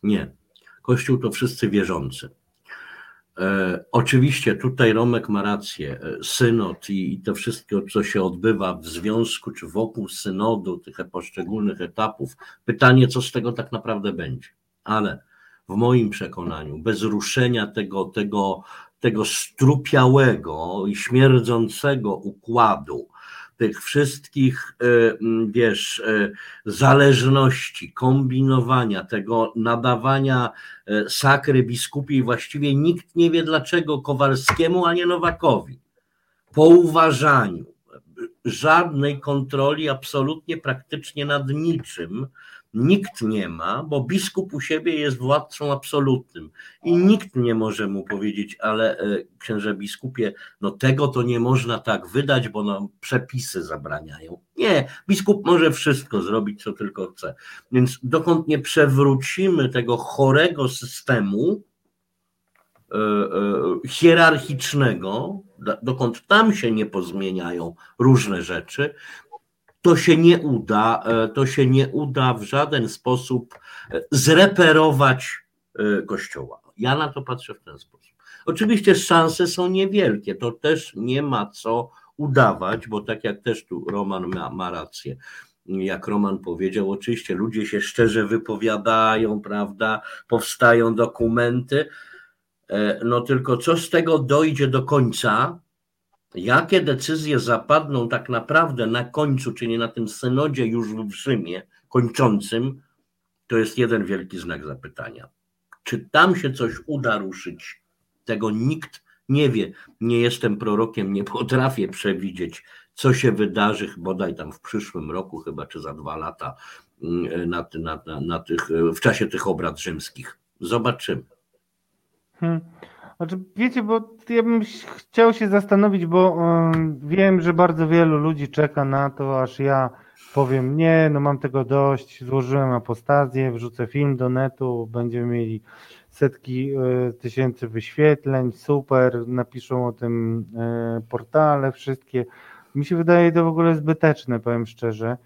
Nie. Kościół to wszyscy wierzący. E, oczywiście tutaj Romek ma rację. E, Synod i, i to wszystko, co się odbywa w związku czy wokół synodu, tych poszczególnych etapów. Pytanie, co z tego tak naprawdę będzie. Ale w moim przekonaniu, bez ruszenia tego, tego, tego strupiałego i śmierdzącego układu, tych wszystkich, e, m, wiesz, e, zależności, kombinowania, tego nadawania e, sakry biskupiej, właściwie nikt nie wie dlaczego Kowalskiemu, a nie Nowakowi. Po uważaniu, żadnej kontroli absolutnie praktycznie nad niczym, nikt nie ma, bo biskup u siebie jest władcą absolutnym i nikt nie może mu powiedzieć, ale e, księże biskupie, no tego to nie można tak wydać, bo nam przepisy zabraniają. Nie, biskup może wszystko zrobić, co tylko chce. Więc dokąd nie przewrócimy tego chorego systemu e, e, hierarchicznego, do- dokąd tam się nie pozmieniają różne rzeczy, to się nie uda, e, to się nie uda w żaden sposób e, zreperować e, Kościoła. Ja na to patrzę w ten sposób. Oczywiście szanse są niewielkie, to też nie ma co udawać, bo tak jak też tu Roman ma, ma rację, jak Roman powiedział, oczywiście ludzie się szczerze wypowiadają, prawda, powstają dokumenty, no tylko co z tego dojdzie do końca, Jakie decyzje zapadną tak naprawdę na końcu, czyli na tym synodzie już w Rzymie kończącym, to jest jeden wielki znak zapytania. Czy tam się coś uda ruszyć? Tego nikt nie wie. Nie jestem prorokiem, nie potrafię przewidzieć, co się wydarzy, bodaj tam w przyszłym roku, chyba czy za dwa lata, mm, na, ty- na, na, na tych, w czasie tych obrad rzymskich. Zobaczymy. Hmm. Znaczy, wiecie, bo ja bym chciał się zastanowić, bo um, wiem, że bardzo wielu ludzi czeka na to, aż ja powiem, nie, no mam tego dość, złożyłem apostazję, wrzucę film do netu, będziemy mieli setki e, tysięcy wyświetleń, super, napiszą o tym e, portale wszystkie. Mi się wydaje to w ogóle zbyteczne, powiem szczerze.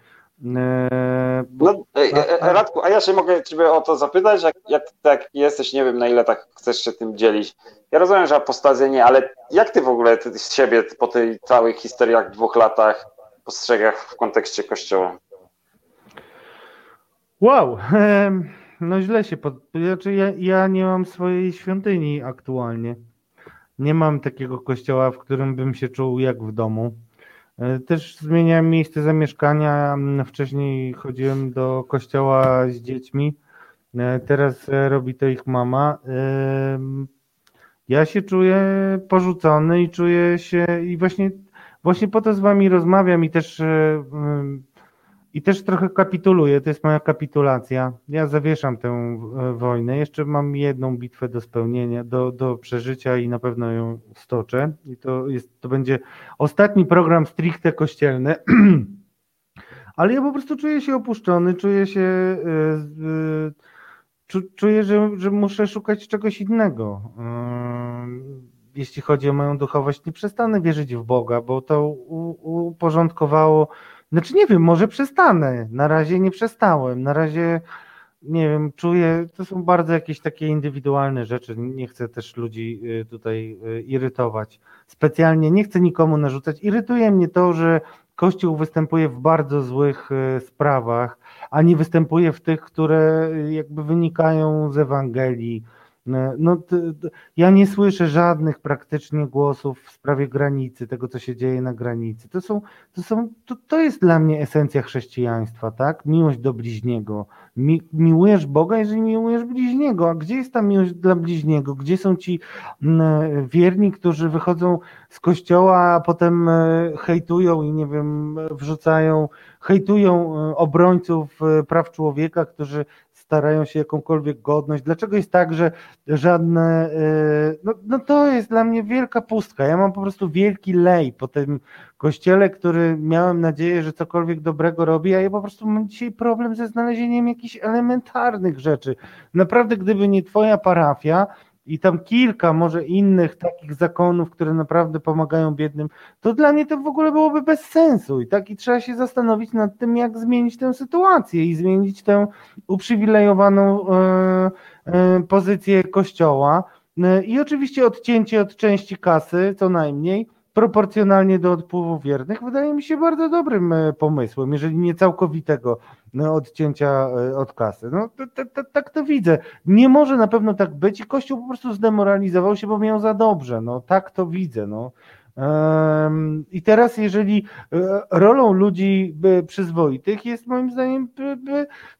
E, bo- No, e, e, Radku, a ja się mogę Ciebie o to zapytać, jak, jak tak jesteś, nie wiem na ile tak chcesz się tym dzielić. Ja rozumiem, że apostazja nie, ale jak Ty w ogóle ty, z siebie po tej całych historiach, dwóch latach postrzegasz w kontekście Kościoła? Wow, no źle się pod... Znaczy ja, ja nie mam swojej świątyni aktualnie. Nie mam takiego kościoła, w którym bym się czuł jak w domu. E, Też zmieniałem miejsce zamieszkania. Mm, Wcześniej chodziłem do kościoła z dziećmi. E, Teraz e, robi to ich mama. Ja się czuję porzucony i czuję się i właśnie, właśnie po to z wami rozmawiam i też i też trochę kapituluję, to jest moja kapitulacja. Ja zawieszam tę e, wojnę. Jeszcze mam jedną bitwę do spełnienia, do, do przeżycia i na pewno ją stoczę. I to, jest, to będzie ostatni program stricte kościelny. Ale ja po prostu czuję się opuszczony, czuję się. e, e, czu- Czuję, że, że muszę szukać czegoś innego. Jeśli chodzi o moją duchowość, nie przestanę wierzyć w Boga, bo to uporządkowało znaczy nie wiem, może przestanę. Na razie nie przestałem. Na razie nie wiem, czuję, to są bardzo jakieś takie indywidualne rzeczy. Nie chcę też ludzi y, tutaj y, irytować. Specjalnie nie chcę nikomu narzucać. Irytuje mnie to, że Kościół występuje w bardzo złych y, sprawach, a nie występuje w tych, które jakby wynikają z Ewangelii. E, no, ja nie słyszę żadnych praktycznie głosów w sprawie granicy, tego co się dzieje na granicy. To, są, to, są, to, to jest dla mnie esencja chrześcijaństwa, tak? Miłość do bliźniego. Mi, miłujesz Boga, jeżeli miłujesz bliźniego. A gdzie jest ta miłość dla bliźniego? Gdzie są ci wierni, którzy wychodzą z kościoła, a potem e, hejtują i nie wiem, wrzucają, hejtują e, obrońców praw człowieka, którzy starają się jakąkolwiek godność. Dlaczego jest tak, że żadne. Y, no, no to jest dla mnie wielka pustka. Ja mam po prostu wielki lej po tym kościele, który miałem nadzieję, że cokolwiek dobrego robi, a ja po prostu mam dzisiaj problem ze znalezieniem jakichś elementarnych rzeczy. Naprawdę, gdyby nie Twoja parafia, i tam kilka może innych takich zakonów, które naprawdę pomagają biednym, to dla mnie to w ogóle byłoby bez sensu. I tak i trzeba się zastanowić nad tym, jak zmienić tę sytuację i zmienić tę uprzywilejowaną e, e, pozycję kościoła. E, I oczywiście odcięcie od części kasy, co najmniej, proporcjonalnie do odpływu wiernych, wydaje mi się bardzo dobrym pomysłem, jeżeli nie całkowitego no, odcięcia e, od kasy. No, tak to widzę. Nie może na pewno tak być i Kościół po prostu zdemoralizował się, bo miał za dobrze. No, tak to widzę. No. I teraz, jeżeli e, rolą ludzi przyzwoitych jest moim zdaniem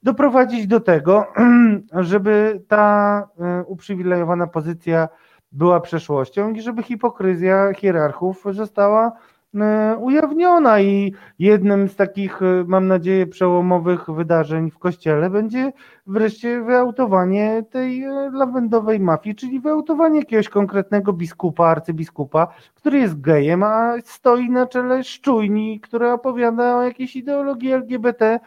doprowadzić do tego, żeby ta e, uprzywilejowana pozycja była przeszłością i żeby hipokryzja hierarchów została E, ujawniona. I jednym z takich, e, mam nadzieję, przełomowych wydarzeń w kościele będzie wreszcie wyautowanie tej e, lawendowej mafii, czyli wyautowanie jakiegoś konkretnego biskupa, arcybiskupa, który jest gejem, a stoi na czele szczujni, która opowiada o jakiejś ideologii LGBT,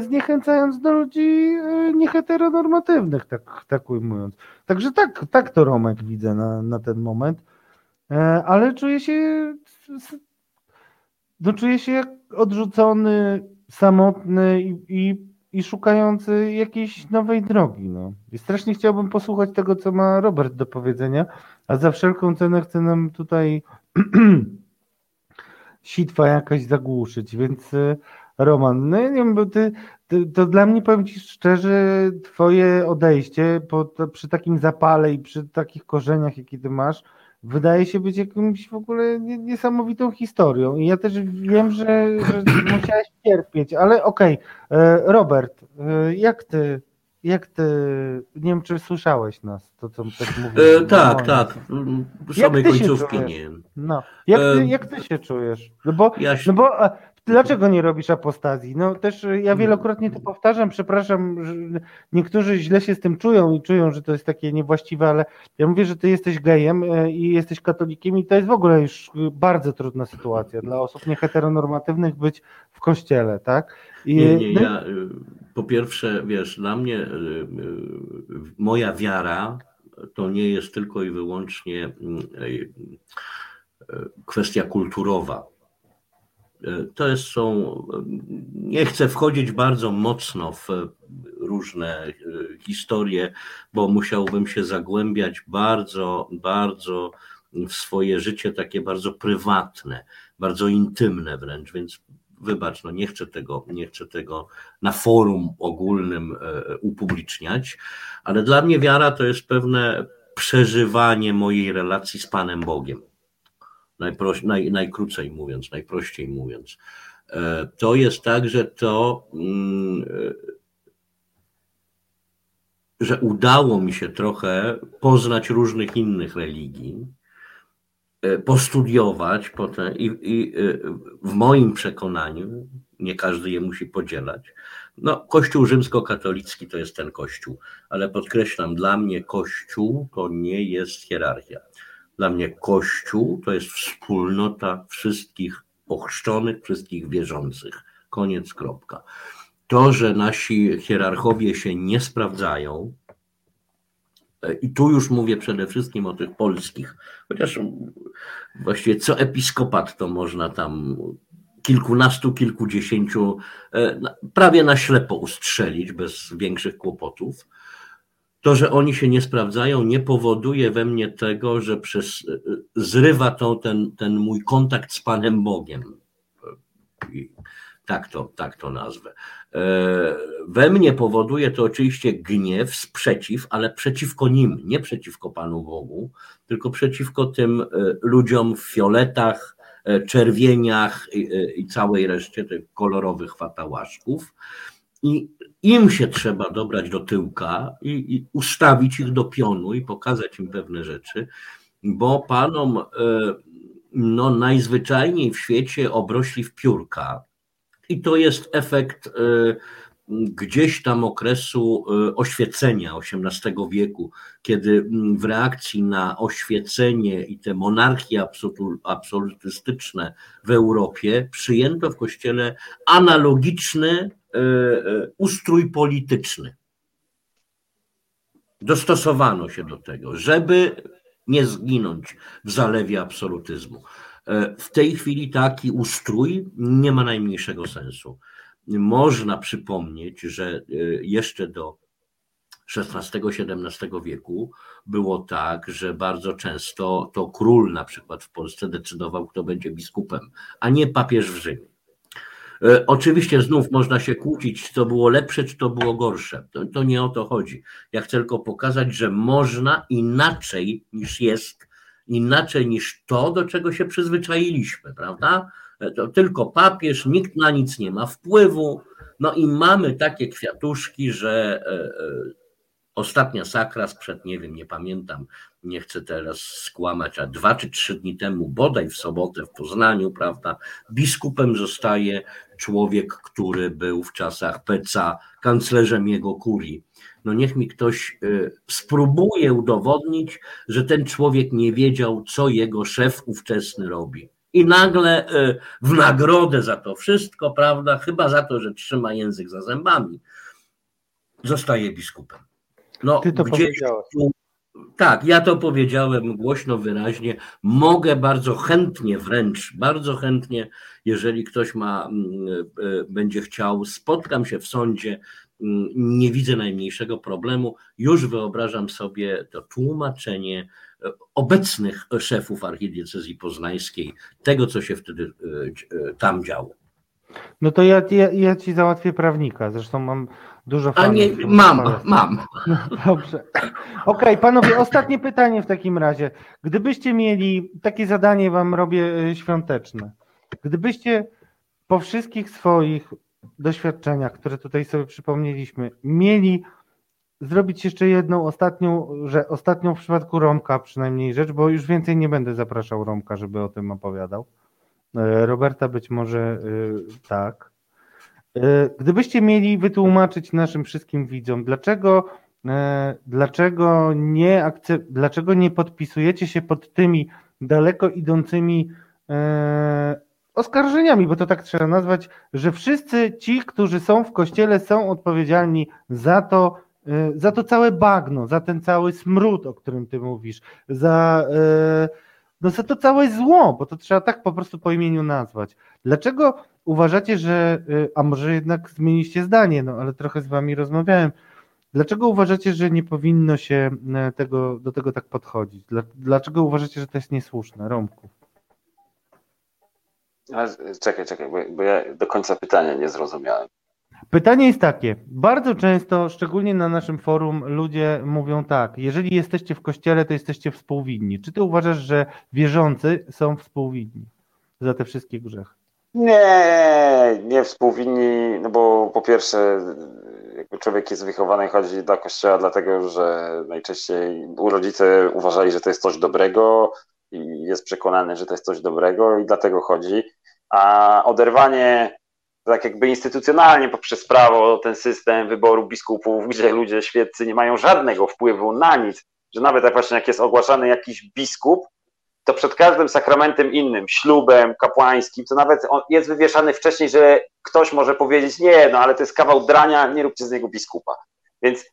zniechęcając do ludzi nieheteronormatywnych, tak, tak ujmując. Także tak, tak to Romek widzę na, na ten moment, ale czuję się no czuję się jak odrzucony, samotny i, i, i szukający jakiejś nowej drogi. No. I strasznie chciałbym posłuchać tego, co ma Robert do powiedzenia, a za wszelką cenę chce nam tutaj sitwa jakaś zagłuszyć, więc Roman, no nie wiem, bo ty, ty, to dla mnie, powiem Ci szczerze, twoje odejście po, to, przy takim zapale i przy takich korzeniach, jakie ty masz, wydaje się być jakimś w ogóle niesamowitą historią. I ja też wiem, że, że musiałeś cierpieć, ale okej, okay. E, Robert, e, jak ty, jak ty, nie wiem, czy słyszałeś nas, to co tak mówię. E, tak, tak, samej końcówki nie. No, jak ty, jak ty się czujesz? No bo, ja się... no bo Dlaczego nie robisz apostazji? No też e, ja wielokrotnie to powtarzam, przepraszam, że niektórzy źle się z tym czują i czują, że to jest takie niewłaściwe, ale ja mówię, że ty jesteś gejem e, i jesteś katolikiem i to jest w ogóle już e, bardzo trudna sytuacja dla osób nieheteronormatywnych być w kościele, tak? I, nie, nie, no ja po pierwsze, wiesz, dla mnie moja wiara to nie jest tylko i wyłącznie mm, kwestia kulturowa to jest, są, nie chcę wchodzić bardzo mocno w różne e, historie, bo musiałbym się zagłębiać bardzo, bardzo w swoje życie takie bardzo prywatne, bardzo intymne wręcz, więc wybacz, no nie chcę tego, nie chcę tego na forum ogólnym e, upubliczniać, ale dla mnie wiara to jest pewne przeżywanie mojej relacji z Panem Bogiem naj, najkrócej mówiąc, najprościej mówiąc. E, to jest tak, że to, mm, e, że udało mi się trochę poznać różnych innych religii, e, postudiować potem i, i w moim przekonaniu, nie każdy je musi podzielać, no, Kościół rzymskokatolicki to jest ten Kościół, ale podkreślam, dla mnie Kościół to nie jest hierarchia. Dla mnie Kościół to jest wspólnota wszystkich ochrzczonych, wszystkich wierzących. Koniec, kropka. To, że nasi hierarchowie się nie sprawdzają, i tu już mówię przede wszystkim o tych polskich, chociaż właściwie co episkopat to można tam kilkunastu, kilkudziesięciu, e, prawie na ślepo ustrzelić bez większych kłopotów to, że oni się nie sprawdzają, nie powoduje we mnie tego, że przez, zrywa to ten, ten mój kontakt z Panem Bogiem. Tak to, tak to nazwę. E, we mnie powoduje to oczywiście gniew, sprzeciw, ale przeciwko nim, nie przeciwko Panu Bogu, tylko przeciwko tym e, ludziom w fioletach, e, czerwieniach i całej reszcie tych kolorowych fatałaszków. I im się trzeba dobrać do tyłka i, i ustawić ich do pionu i pokazać im pewne rzeczy, bo panom no, najzwyczajniej w świecie obrośli w piórka. I to jest efekt y, gdzieś tam okresu y, oświecenia XVIII wieku, kiedy w reakcji na oświecenie i te monarchie absolutystyczne w Europie przyjęto w kościele analogiczny ustrój polityczny. Dostosowano się do tego, żeby nie zginąć w zalewie absolutyzmu. E, w tej chwili taki ustrój nie ma najmniejszego sensu. Można przypomnieć, że e, jeszcze do XVI-XVII wieku było tak, że bardzo często to król na przykład w Polsce decydował, kto będzie biskupem, a nie papież w Rzymie. E, oczywiście znów można się kłócić, czy to było lepsze, czy to było gorsze. To, to nie o to chodzi. Ja chcę tylko pokazać, że można inaczej niż jest, inaczej niż to, do czego się przyzwyczailiśmy, prawda? E, to tylko papież, nikt na nic nie ma wpływu. No i mamy takie kwiatuszki, że e, Ostatnia sakra sprzed, nie wiem, nie pamiętam, nie chcę teraz skłamać, a dwa czy trzy dni temu, bodaj w sobotę w Poznaniu, prawda, biskupem zostaje człowiek, który był w czasach Peca kanclerzem jego kurii. No niech mi ktoś y, spróbuje udowodnić, że ten człowiek nie wiedział, co jego szef ówczesny robi. I nagle y, w nagrodę za to wszystko, prawda, chyba za to, że trzyma język za zębami, zostaje biskupem. No, Ty to gdzieś, tak, ja to powiedziałem głośno, wyraźnie. Mogę bardzo chętnie, wręcz bardzo chętnie, jeżeli ktoś ma, mm, e, będzie chciał, spotkam się w sądzie, mm, nie widzę najmniejszego problemu. Już wyobrażam sobie to tłumaczenie e, obecnych szefów archidiecezji poznańskiej, tego, co się wtedy e, tam działo. No to ja, ja, ja ci załatwię prawnika. Zresztą mam Dużo fanów. A nie, mam, mam. No, dobrze. Okej, okay, panowie, ostatnie pytanie w takim razie. Gdybyście mieli, takie zadanie wam robię e, świąteczne. Gdybyście po wszystkich swoich doświadczeniach, które tutaj sobie przypomnieliśmy, mieli zrobić jeszcze jedną ostatnią, że ostatnią w przypadku Romka przynajmniej rzecz, bo już więcej nie będę zapraszał Romka, żeby o tym opowiadał. E, Roberta być może e, tak. E, gdybyście mieli wytłumaczyć naszym wszystkim widzom, dlaczego, e, dlaczego, nie, akcept, dlaczego nie podpisujecie się pod tymi daleko idącymi e, oskarżeniami, bo to tak trzeba nazwać, że wszyscy ci, którzy są w kościele, są odpowiedzialni za to, za to całe bagno, za ten cały smród, o którym ty mówisz, za, no za to całe zło, bo to trzeba tak po prostu po imieniu nazwać. Dlaczego uważacie, że, y, a może jednak zmieniliście zdanie, no ale trochę z wami rozmawiałem. Dlaczego uważacie, że nie powinno się y, tego, do tego tak podchodzić? Dlaczego uważacie, że to jest niesłuszne, Romku? Czekaj, czekaj, bo, bo ja do końca pytania nie zrozumiałem. Pytanie jest takie. Bardzo często, szczególnie na naszym forum, ludzie mówią tak: jeżeli jesteście w kościele, to jesteście współwinni. Czy ty uważasz, że wierzący są współwinni za te wszystkie grzechy? Nie, nie współwinni, no bo po pierwsze, jakby człowiek jest wychowany i chodzi do kościoła dlatego, że najczęściej rodzice uważali, że to jest coś dobrego i jest przekonany, że to jest coś dobrego i dlatego chodzi. A oderwanie tak jakby instytucjonalnie poprzez prawo, ten system wyboru biskupów, gdzie ludzie świeccy nie mają żadnego wpływu na nic, że nawet jak właśnie jak jest ogłaszany jakiś biskup, to przed każdym sakramentem innym, ślubem, kapłańskim, to nawet jest wywieszany wcześniej, że ktoś może powiedzieć, nie, no ale to jest kawał drania, nie róbcie z niego biskupa. Więc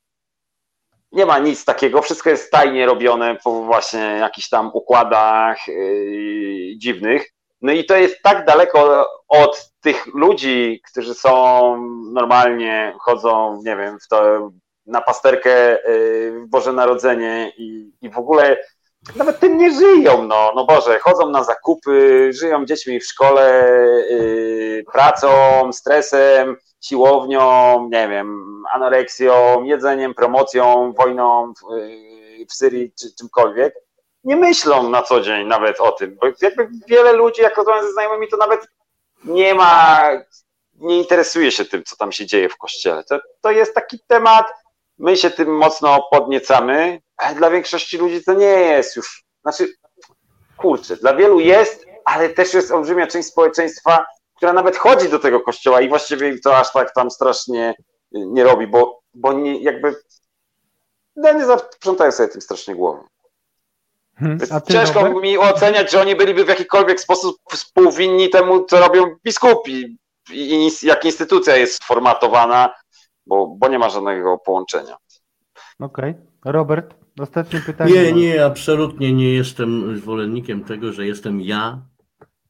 nie ma nic takiego, wszystko jest tajnie robione po właśnie jakichś tam układach yy, dziwnych. No i to jest tak daleko od tych ludzi, którzy są normalnie, chodzą, nie wiem, w to, na pasterkę yy, w Boże Narodzenie i, i w ogóle nawet tym nie żyją, no, no Boże, chodzą na zakupy, żyją dziećmi w szkole, yy, pracą, stresem, siłownią, nie wiem, anoreksją, jedzeniem, promocją, wojną w, yy, w Syrii czy czymkolwiek. Nie myślą na co dzień nawet o tym, bo jakby wiele ludzi, jak rozmawiam ze znajomymi, to nawet nie ma, nie interesuje się tym, co tam się dzieje w kościele. To, to jest taki temat, my się tym mocno podniecamy, ale dla większości ludzi to nie jest już, znaczy, kurczę, dla wielu jest, ale też jest olbrzymia część społeczeństwa, która nawet chodzi do tego kościoła i właściwie im to aż tak tam strasznie nie robi, bo, bo nie, jakby no nie zaprzątają sobie tym strasznie głowę. Hmm, ciężko Robert? mi oceniać, że oni byliby w jakikolwiek sposób współwinni temu, co robią biskupi i jak instytucja jest sformatowana, bo, bo nie ma żadnego połączenia. Okej. Okay. Robert, ostatnie pytanie. Nie, nie, absolutnie nie jestem zwolennikiem tego, że jestem ja,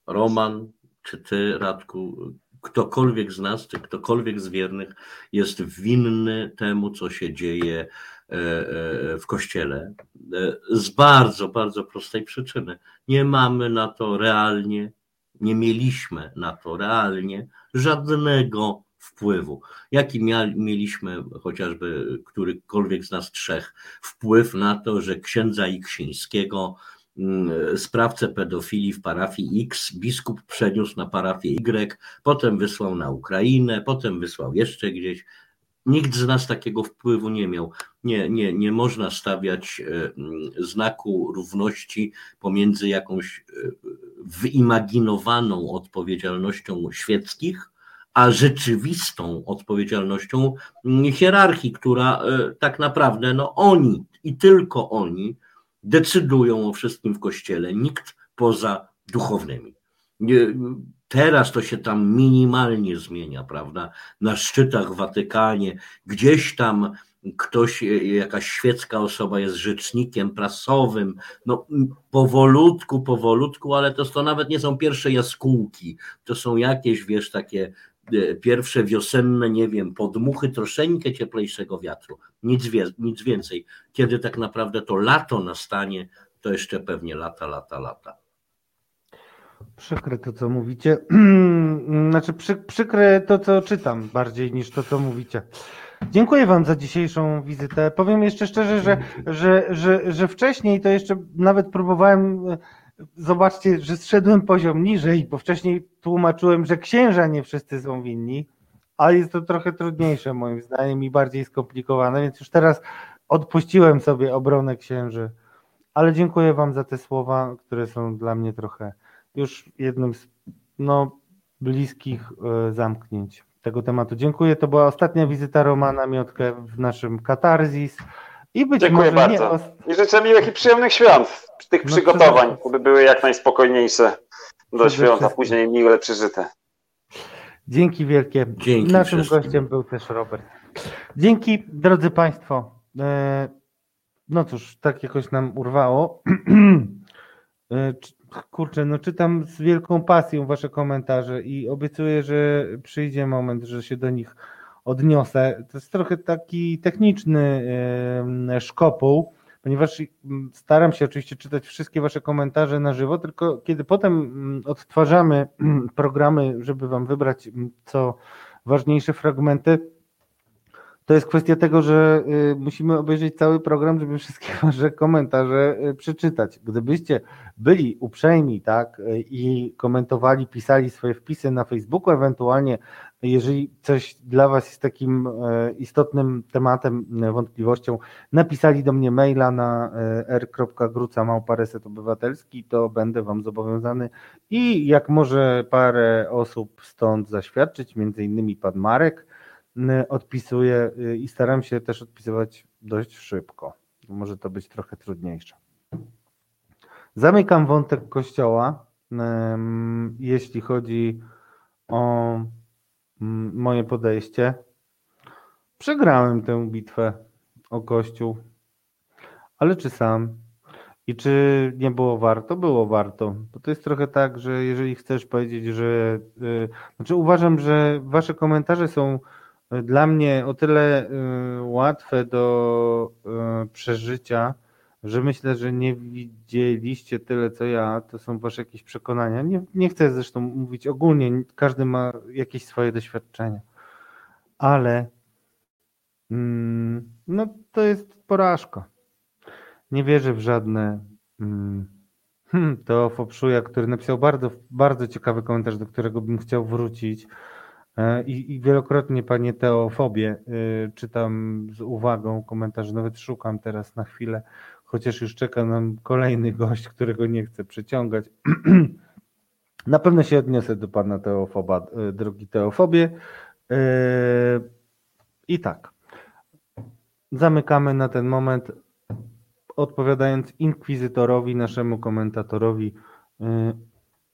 Roman, czy ty, Radku, ktokolwiek z nas, czy ktokolwiek z wiernych jest winny temu, co się dzieje e, e, w kościele. E, z bardzo, bardzo prostej przyczyny. Nie mamy na to realnie, nie mieliśmy na to realnie żadnego wpływu. Jaki mieliśmy chociażby którykolwiek z nas trzech wpływ na to, że księdza Iksińskiego, mm, sprawcę pedofilii w parafii X, biskup przeniósł na parafię Y, potem wysłał na Ukrainę, potem wysłał jeszcze gdzieś. Nikt z nas takiego wpływu nie miał. Nie, nie, nie można stawiać e, znaku równości pomiędzy jakąś e, wyimaginowaną odpowiedzialnością świeckich, a rzeczywistą odpowiedzialnością hierarchii, która e, tak naprawdę no oni i tylko oni decydują o wszystkim w kościele, nikt poza duchownymi. Teraz to się tam minimalnie zmienia, prawda? Na szczytach w Watykanie, gdzieś tam ktoś, jakaś świecka osoba jest rzecznikiem prasowym, no powolutku, powolutku, ale to, to nawet nie są pierwsze jaskółki, to są jakieś, wiesz, takie E, pierwsze wiosenne, nie wiem, podmuchy troszeczkę cieplejszego wiatru. Nic, wie, nic więcej. Kiedy tak naprawdę to lato nastanie, to jeszcze pewnie lata, lata, lata. Przykre to, co mówicie. Znaczy, przy, przykre to, co czytam, bardziej niż to, co mówicie. Dziękuję Wam za dzisiejszą wizytę. Powiem jeszcze szczerze, że, że, że, że wcześniej to jeszcze nawet próbowałem zobaczcie, że zszedłem poziom niżej, bo wcześniej tłumaczyłem, że księża nie wszyscy są winni, ale jest to trochę trudniejsze moim zdaniem i bardziej skomplikowane, więc już teraz odpuściłem sobie obronę księży. Ale dziękuję Wam za te słowa, które są dla mnie trochę już jednym z no, bliskich e, zamknięć tego tematu. Dziękuję. To była ostatnia wizyta Romana Miotkę w naszym Katarzis. I być Dziękuję może bardzo. Nie... I życzę miłych i przyjemnych świąt, tych no przygotowań, aby były jak najspokojniejsze do świąt, a później miłe przeżyte. Dzięki wielkie. Dzięki Naszym wszystkim. gościem był też Robert. Dzięki, drodzy Państwo. E, no cóż, tak jakoś nam urwało. E, kurczę, no czytam z wielką pasją Wasze komentarze i obiecuję, że przyjdzie moment, że się do nich odniosę. To jest trochę taki techniczny szkopuł, ponieważ staram się oczywiście czytać wszystkie Wasze komentarze na żywo, tylko kiedy potem odtwarzamy programy, żeby Wam wybrać co ważniejsze fragmenty, to jest kwestia tego, że y, musimy obejrzeć cały program, żeby wszystkie wasze komentarze y, przeczytać. Gdybyście byli uprzejmi, tak, y, i komentowali, pisali swoje wpisy na Facebooku, ewentualnie jeżeli coś dla was jest takim istotnym tematem, wątpliwością, napisali do mnie maila na r.gruca obywatelski, to będę wam zobowiązany i jak może parę osób stąd zaświadczyć, między innymi pan Marek, odpisuję i staram się też odpisywać dość szybko. Może to być trochę trudniejsze. Zamykam wątek kościoła, jeśli chodzi o moje podejście. Przegrałem tę bitwę o kościół, ale czy sam? I czy nie było warto? Było warto. Bo to jest trochę tak, że jeżeli chcesz powiedzieć, że. Yy, znaczy uważam, że wasze komentarze są dla mnie o tyle y, łatwe do y, przeżycia, że myślę, że nie widzieliście tyle co ja, to są wasze jakieś przekonania. Nie, nie chcę zresztą mówić ogólnie, każdy ma jakieś swoje doświadczenia, ale mm, no to jest porażka. Nie wierzę w żadne mm, hmm, Teofo Pszuja, który napisał bardzo, bardzo ciekawy komentarz, do którego bym chciał wrócić. E, I, I, wielokrotnie, panie Teofobie, y, czytam z uwagą komentarze, nawet szukam teraz na chwilę, chociaż już czeka nam kolejny gość, którego nie chcę przyciągać. na pewno się odniosę do pana Teofoba, y, drogi Teofobie. Y, I tak, zamykamy na ten moment, odpowiadając inkwizytorowi, naszemu komentatorowi.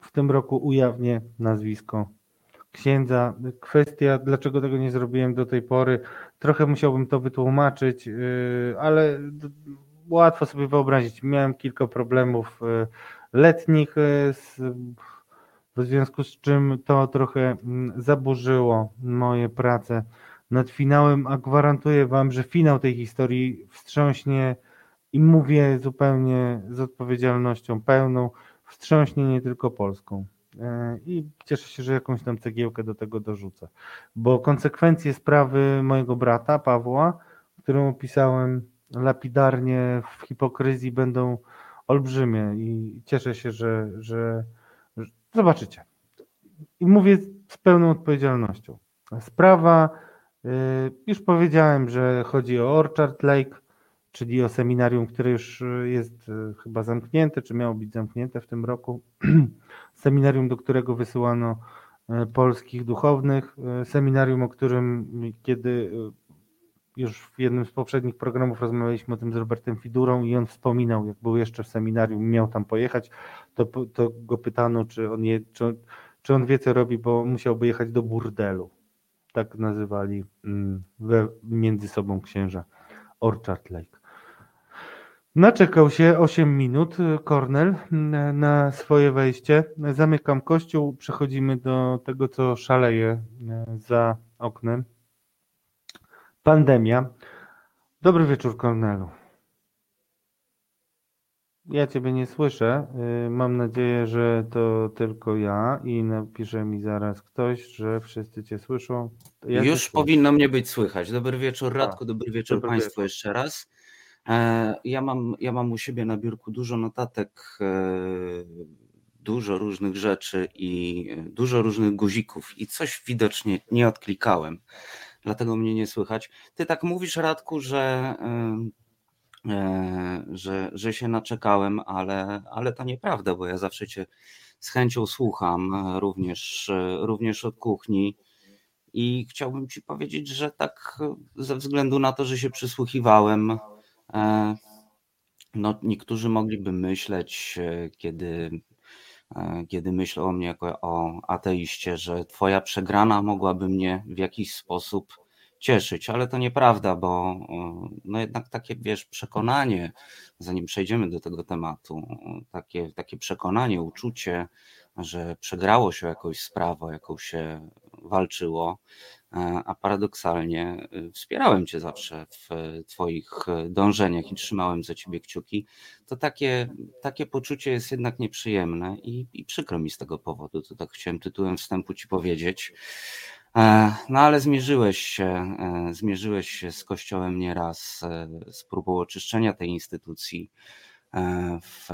W tym roku ujawnię nazwisko księdza. Kwestia, dlaczego tego nie zrobiłem do tej pory, trochę musiałbym to wytłumaczyć, ale łatwo sobie wyobrazić. Miałem kilka problemów yy, letnich, yy, w związku z czym to trochę mm, zaburzyło moje prace nad finałem, a gwarantuję Wam, że finał tej historii wstrząśnie i mówię zupełnie z odpowiedzialnością pełną, wstrząśnie nie tylko Polską. E, i cieszę się, że jakąś tam cegiełkę do tego dorzucę. Bo konsekwencje sprawy mojego brata Pawła, którą opisałem lapidarnie w hipokryzji, będą olbrzymie i cieszę się, że, że, że zobaczycie. I mówię z pełną odpowiedzialnością. Sprawa, e, już powiedziałem, że chodzi o Orchard Lake, czyli o seminarium, które już jest e, chyba zamknięte, czy miało być zamknięte w tym roku. seminarium, do którego wysyłano e, polskich duchownych, seminarium, o którym kiedy już w jednym z poprzednich programów rozmawialiśmy o tym z Robertem Fidurą i on wspominał, jak był jeszcze w seminarium, miał tam pojechać, to, to go pytano, czy on, je, czy, czy on wie, co robi, bo musiałby jechać do burdelu. Tak nazywali mm, we, między sobą księża Orchard Lake. Naczekał się 8 minut Kornel na swoje wejście. Zamykam kościół, przechodzimy do tego, co szaleje e, za oknem. Pandemia. Dobry wieczór, Kornelu. Ja Ciebie nie słyszę. E, mam nadzieję, że to tylko ja i napisze mi zaraz ktoś, że wszyscy Cię słyszą. Ja Już powinno mnie być słychać. Dobry wieczór, Radku. Dobry wieczór dobry Państwu wieczór. jeszcze raz. E, ja mam, ja mam u siebie na biurku dużo notatek, e, dużo różnych rzeczy i dużo różnych guzików i coś widocznie nie odklikałem, dlatego mnie nie słychać. Ty tak mówisz, Radku, że, e, że, że się naczekałem, ale, ale to nieprawda, bo ja zawsze cię z chęcią słucham, również, również od kuchni. I chciałbym Ci powiedzieć, że tak ze względu na to, że się przysłuchiwałem, E, no, niektórzy mogliby myśleć, e, kiedy, e, kiedy myślę o mnie jako o ateiście, że Twoja przegrana mogłaby mnie w jakiś sposób cieszyć, ale to nieprawda, bo no jednak takie, wiesz, przekonanie, zanim przejdziemy do tego tematu, takie, takie przekonanie, uczucie, że przegrało się jakąś sprawę, jaką się walczyło, E, a paradoksalnie y, wspierałem Cię zawsze w Twoich dążeniach i trzymałem za Ciebie kciuki, to takie, takie poczucie jest jednak nieprzyjemne i, i przykro mi z tego powodu. To tak chciałem tytułem wstępu Ci powiedzieć. E, no ale zmierzyłeś się, e, zmierzyłeś się z Kościołem nieraz, z próbą oczyszczenia tej instytucji w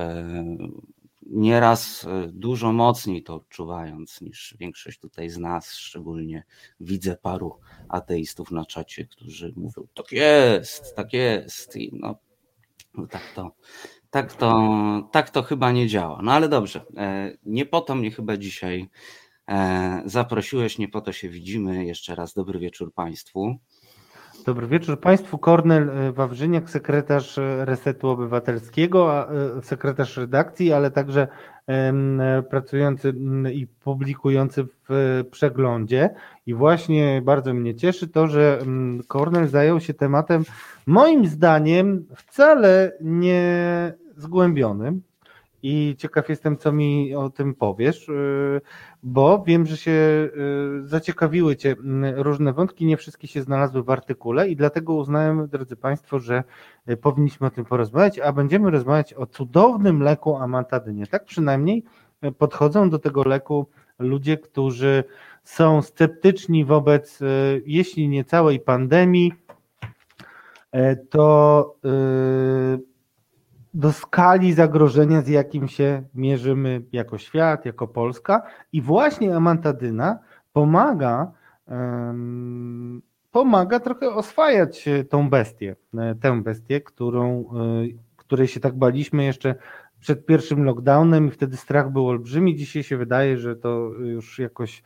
nieraz e, dużo mocniej to odczuwając niż większość tutaj z nas, szczególnie widzę paru ateistów na czacie, którzy mówią, tak jest, tak jest i no, no tak to, tak to, tak to chyba nie działa. No ale dobrze, e, nie po to mnie chyba dzisiaj e, zaprosiłeś, nie po to się widzimy. Jeszcze raz dobry wieczór Państwu. Dobry wieczór Państwu. Kornel e, Wawrzyniak, sekretarz e, Resetu Obywatelskiego, e, sekretarz redakcji, ale także pracujący i publikujący w przeglądzie. I właśnie bardzo mnie cieszy to, że Kornel zajął się tematem moim zdaniem wcale nie zgłębionym i ciekaw jestem, co mi o tym powiesz, y, bo wiem, że się y, zaciekawiły Cię mm, różne wątki, nie wszystkie się znalazły w artykule i dlatego uznałem, drodzy Państwo, że y, powinniśmy o tym porozmawiać, a będziemy rozmawiać o cudownym leku amantadynie. Tak przynajmniej podchodzą do tego leku ludzie, którzy są sceptyczni wobec, jeśli nie całej pandemii, to do skali zagrożenia, z jakim się mierzymy jako świat, jako Polska. I właśnie amantadyna pomaga, pomaga trochę oswajać tą bestię, e, tę bestię, którą, e, której się tak baliśmy jeszcze przed pierwszym lockdownem i wtedy strach był olbrzymi. Dzisiaj się wydaje, że to już jakoś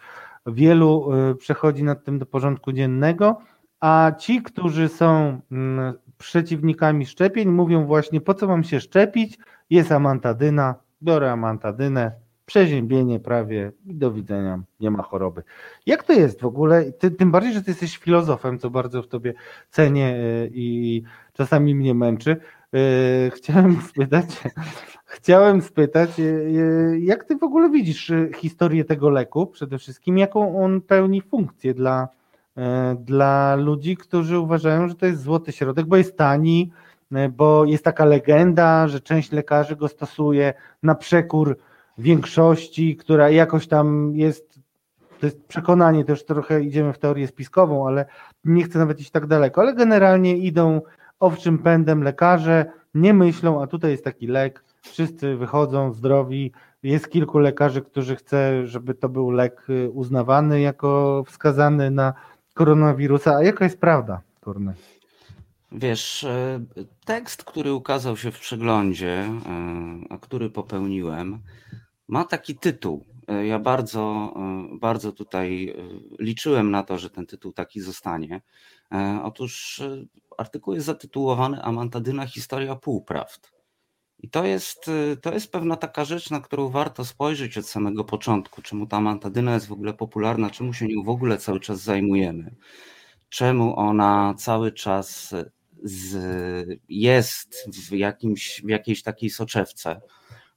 wielu e, przechodzi nad tym do porządku dziennego, a ci, którzy są mm, przeciwnikami szczepień mówią właśnie, po co mam się szczepić, jest amantadyna, biorę amantadynę, przeziębienie prawie i do widzenia, nie ma choroby. Jak to jest w ogóle? Ty, tym bardziej, że ty jesteś filozofem, co bardzo w tobie cenię y, i czasami mnie męczy. Y, chciałem spytać, chciałem spytać, y, jak ty w ogóle widzisz historię tego leku przede wszystkim, jaką on pełni funkcję dla, dla ludzi, którzy uważają, że to jest złoty środek, bo jest tani, e, bo jest taka legenda, że część lekarzy go stosuje na przekór większości, która jakoś tam jest, to jest przekonanie, też trochę idziemy w teorię spiskową, ale nie chcę nawet iść tak daleko, ale generalnie idą owczym pędem lekarze, nie myślą, a tutaj jest taki lek, wszyscy wychodzą zdrowi, jest kilku lekarzy, którzy chce, żeby to był lek y, uznawany jako wskazany na koronawirusa. A jaka jest prawda, Korne? Wiesz, e, tekst, który ukazał się w przeglądzie, e, a który popełniłem, ma taki tytuł. E, ja bardzo, bardzo tutaj liczyłem na to, że ten tytuł taki zostanie. Otóż artykuł jest zatytułowany Amantadyna Historia Półprawd. I to jest, to jest pewna taka rzecz, na którą warto spojrzeć od samego początku. Czemu ta mantadyna jest w ogóle popularna, czemu się nią w ogóle cały czas zajmujemy, czemu ona cały czas z, jest w, jakimś, w jakiejś takiej soczewce.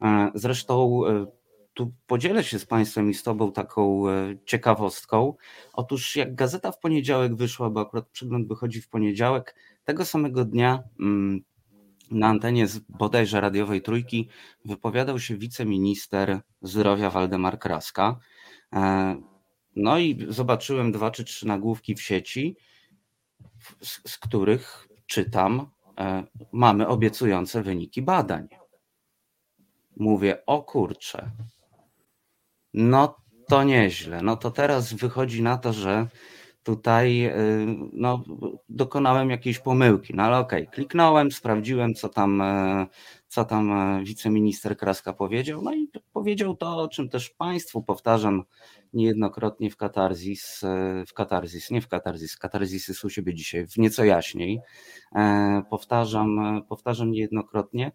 E, zresztą e, tu podzielę się z Państwem i z Tobą taką e, ciekawostką. Otóż jak gazeta w poniedziałek wyszła, bo akurat przegląd wychodzi w poniedziałek, tego samego dnia mm, na antenie z bodajże radiowej trójki wypowiadał się wiceminister zdrowia Waldemar Kraska. E, no i zobaczyłem dwa czy trzy nagłówki w sieci, z, z których czytam, e, mamy obiecujące wyniki badań. Mówię, o kurczę, no to nieźle. No to teraz wychodzi na to, że tutaj y, no, dokonałem jakiejś pomyłki. No ale okej, okay, kliknąłem, sprawdziłem, co tam, e, co tam e, wiceminister Kraska powiedział. No i powiedział to, o czym też Państwu powtarzam niejednokrotnie w katarzis, e, w katarzis, nie w katarzis, katarzisy są siebie dzisiaj w nieco jaśniej. Powtarzam, powtarzam niejednokrotnie.